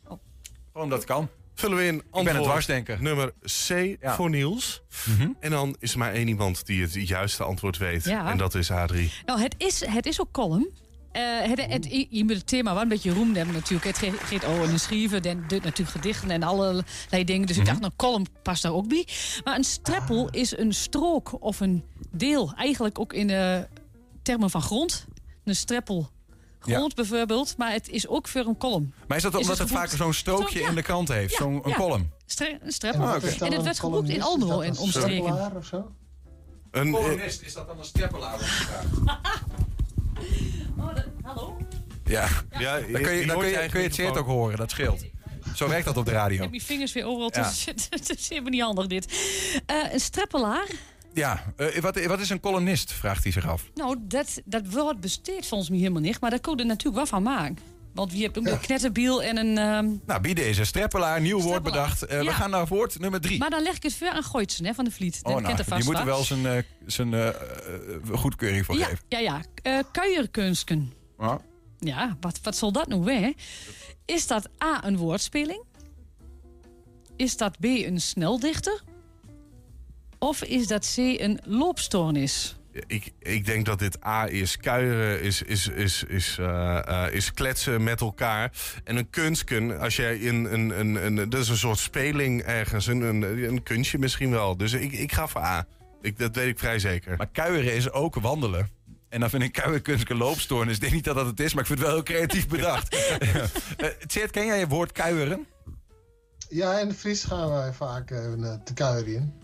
Gewoon dat kan. Vullen we in Ik ben een antwoord nummer C Ja. voor Niels. Mhm. En dan is er maar één iemand die het juiste antwoord weet. Ja. En dat is Adrie. Nou, het is, het is ook column. Eh, het, het, je moet het thema wel een beetje roem hebben natuurlijk. Het gaat- over een schrijven, en doet natuurlijk gedichten en allerlei dingen. Dus ik dacht, nou, column past daar ook bij. Maar een streppel is een strook of een deel. Eigenlijk ook in de termen van grond. Een streppel grond bijvoorbeeld. Maar het is ook voor een column. Maar is dat Is omdat het het vaak zo'n strookje Zo, ja. in de krant heeft? Ja, Zo'n een ja. column? Stre een streppel. dan En het een werd geboekt in columnist? Almelo en een omstreken. streppelaar of zo? Een, eh, is dat dan een streppelaar? (laughs) Oh, dat- hallo? Ja. ja, Dan kun je, dan kun je, kun je het zeer ook horen, dat scheelt. Zo werkt dat op de Ik radio. heb mijn vingers weer overal Ja. tussen zitten. (laughs) Het is helemaal niet handig dit. Eh, een streppelaar. Ja, eh, wat, wat is een columnist, vraagt hij zich af. Nou, dat, dat woord besteedt volgens mij helemaal niet. Maar daar kon je er natuurlijk wel van maken. Want je hebt ook een knetterbiel en een... ehm, Nou, bieden is een streppelaar, nieuw woord bedacht. Eh, We gaan naar woord nummer drie. maar dan leg ik het voor aan Goitsen hè, van de Vliet. oh, Die nou, die vast moet er wat. wel zijn, eh, zijn eh, goedkeuring voor Ja, geven. ja, ja. Kuierkunsten. Ja. Ja, wat, wat zal dat nou weer? Is dat A, een woordspeling? Is dat B, een sneldichter? Of is dat C, een loopstoornis? Ik, ik denk dat dit A is. Kuieren is, is, is, is, eh, eh, is kletsen met elkaar. En een kunstken, als jij in een, een, een. Dat is een soort speling ergens. Een, een, een kunstje misschien wel. Dus ik, ik ga voor A. Ik, dat weet ik vrij zeker. Maar kuieren is ook wandelen. En dan vind ik kuierkunst een loopstoornis. Ik denk niet dat dat het is, maar ik vind het wel heel creatief bedacht. (laughs) Eh, Tjeerd, ken jij het woord kuieren? Ja, in de Fries gaan wij vaak even eh, te kuieren.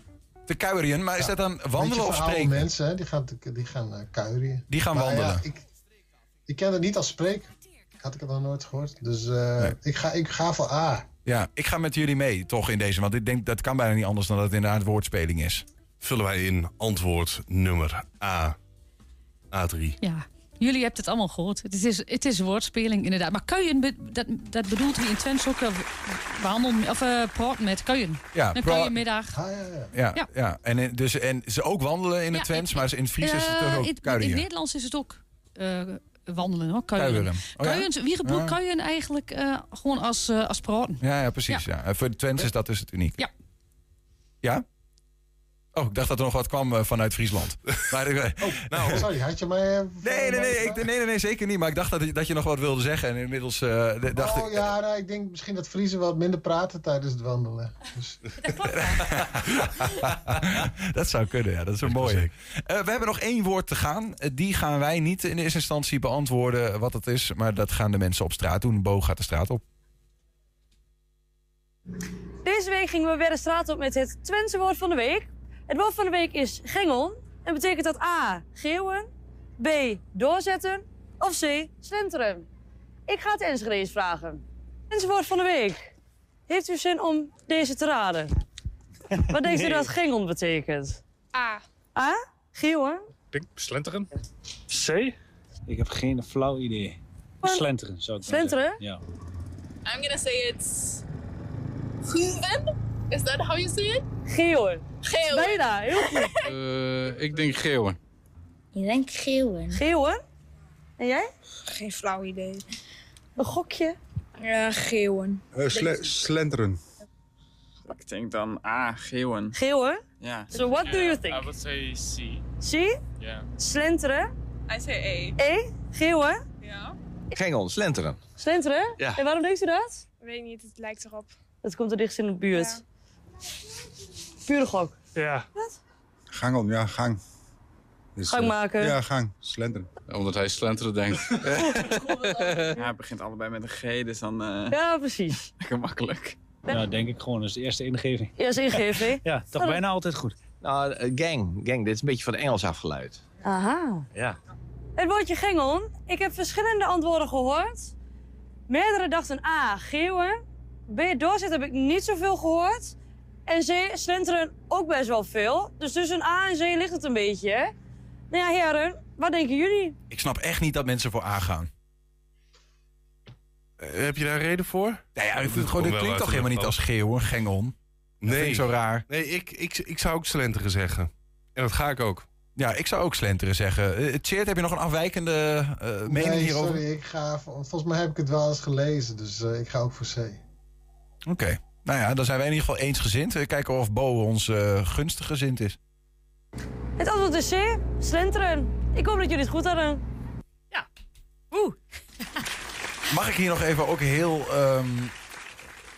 Te kuieren, maar is dat dan wandelen of spreken? mensen, hè, die gaan, die gaan eh, kuieren. Die gaan Maar wandelen. Ja, ik, ik ken het niet als spreken. Had ik het nog nooit gehoord. Dus eh, ik, ga, ik ga voor A. Ja, ik ga met jullie mee, toch, in deze. Want ik denk, dat kan bijna niet anders dan dat het inderdaad woordspeling is. Vullen wij in antwoord nummer A. A3. Ja, jullie hebben het allemaal gehoord. Het is, het is een woordspeling, inderdaad. Maar kuien, dat, dat bedoelt hij in Twents ook wel of uh, praten met kuien. Ja, een kuienmiddag. Ah, ja, ja. Ja, Ja. ja. En, in- dus, en ze ook wandelen in het Ja, Twents, in- maar in het Fries is het Eh, toch ook in, in kuieren. het Nederlands is het ook eh, wandelen, hoor. Kuien. Kuieren. Oh, ja? Kuien, wie gebruikt Ja. kuien eigenlijk eh, gewoon als, eh, als praten? Ja, ja precies. Ja. En Voor de Twents is dat dus het uniek. Ja. Ja? Oh, ik dacht dat er nog wat kwam eh, vanuit Friesland. (laughs) Maar, eh, nou. (laughs) Sorry, had je mij... eh, Nee, nee, nee, ik, nee, nee, nee, zeker niet. Maar ik dacht dat, dat je nog wat wilde zeggen. En inmiddels dacht oh ik... ja, nou, ik denk misschien dat Friesen wat minder praten tijdens het wandelen. Dus, (laughs) dat zou kunnen, ja. Dat is een mooie. Eh, we hebben nog één woord te gaan. Die gaan wij niet in eerste instantie beantwoorden wat het is. Maar dat gaan de mensen op straat doen. Bo gaat de straat op. Deze week gingen we weer de straat op met het Twentse woord van de week. Het woord van de week is gengel. En betekent dat A. Geeuwen. B. Doorzetten. Of C. Slenteren. Ik ga het Enschede's vragen. Woord van de week. Heeft u zin om deze te raden? Wat denkt u dat gengel betekent? A. A. Geeuwen. Ik slenteren. C? Ik heb geen flauw idee. Slenteren zou ik Slenteren? Ja. I'm gonna say it's Guven. Is that how you say it? Geeuwen. Geeuwen. Bijna, heel goed. Eh, ik denk geeuwen. Ik denk geeuwen. Geeuwen? En jij? Geen flauw idee. Een gokje? Ja, geeuwen. slenteren. Ik denk dan A, geeuwen. Geeuwen? Ja. So what do you think? I would say C. C? Ja. Slenteren? I say A. E? Geeuwen? Ja. Gengel, slenteren. Slenteren? Ja. En waarom denkt u dat? Weet niet, het lijkt erop. Dat komt er dichtst in de buurt. Gok. Ja. Gangel, ja, gang. Dus, Gang eh, maken. ja, gang. Slenteren. Omdat hij slenteren denkt. (laughs) ja, het begint allebei met een G, dus dan eh Ja, precies. lekker makkelijk. Ja, denk ik gewoon. Dat is de eerste ingeving. Eerste ingeving? (laughs) ja, toch Oh, bijna altijd goed. Nou, eh, gang. Gang, dit is een beetje van Engels afgeleid. Aha. Ja. Het woordje gengel. Ik heb verschillende antwoorden gehoord. Meerdere dachten A, geeuwen. B, doorzetten heb ik niet zoveel gehoord. En C, slenteren ook best wel veel. Dus tussen A en C ligt het een beetje. hè? Nou ja, heren, wat denken jullie? Ik snap echt niet dat mensen voor A gaan. Eh, heb je daar een reden voor? Nou ja, ik vind het gewoon, het wel klinkt uit toch de helemaal niet als geeuwen, gengon. Dat Nee. vind ik zo raar. Nee, ik, ik, ik zou ook slenteren zeggen. En dat ga ik ook. Ja, ik zou ook slenteren zeggen. Eh, Tjeerd, heb je nog een afwijkende eh, mening nee, hierover? sorry, ik ga, volgens mij heb ik het wel eens gelezen, dus eh, ik ga ook voor C. Oké. Nou ja, dan zijn wij in ieder geval eensgezind. We kijken of Bo ons eh, gunstig gezind is. Het antwoord is C, slenteren. Ik hoop dat jullie het goed hadden. Oeh. (laughs) Mag ik hier nog even ook heel... ehm,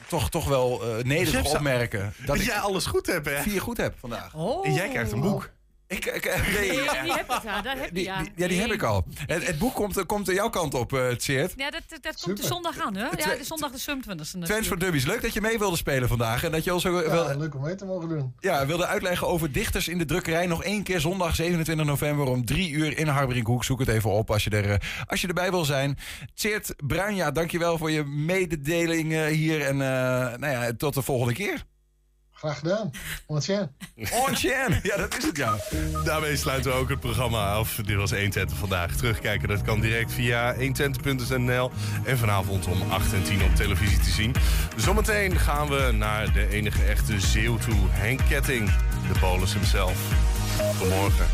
toch, toch wel eh nederig opmerken... Dat ik jij alles goed hebt, hè? vier goed heb vandaag. Oh. En jij krijgt een boek. Ik, ik, (laughs) nee, Nee, ja. die heb ik, ja. Dat heb je, Die, ja. die- ja, die heb ik al. Het, het boek komt, komt aan jouw kant op, uh, Tjeerd. Ja, dat, dat, dat komt de zondag aan, hè? Ja, de zondag de 27e. Twents voor Dummies. Leuk dat je mee wilde spelen vandaag. En dat je ons ook Ja, wilde, leuk om mee te mogen doen. ja, wilde uitleggen over dichters in de drukkerij. Nog één keer zondag 27 november om drie uur in Harberinkhoek. Zoek het even op als je, er, eh, als je erbij wil zijn. Tjeerd Bruinja, dankjewel voor je mededeling eh, hier. En eh, nou ja, tot de volgende keer. Graag gedaan. Ontjen. Ontjen, ja dat is het ja. Daarmee sluiten we ook het programma af. Dit was 120 vandaag. Terugkijken, dat kan direct via 120.nl. En vanavond om 8 en 10 op televisie te zien. Zometeen gaan we naar de enige echte Zeeuw toe. Henk Ketting, de polis himself. Goedemorgen.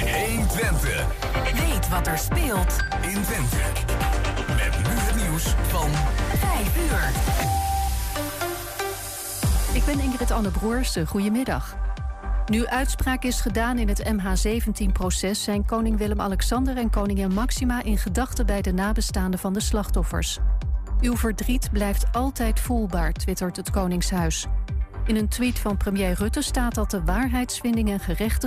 120. Weet wat er speelt in Twente. Met nu het nieuws van 5 uur. Ik ben Ingrid Anne Broers. Goedemiddag. Nu uitspraak is gedaan in het MH17-proces... zijn koning Willem-Alexander en koningin Maxima... in gedachten bij de nabestaanden van de slachtoffers. Uw verdriet blijft altijd voelbaar, twittert het Koningshuis. In een tweet van premier Rutte staat dat de waarheidsvinding en gerechtigheid...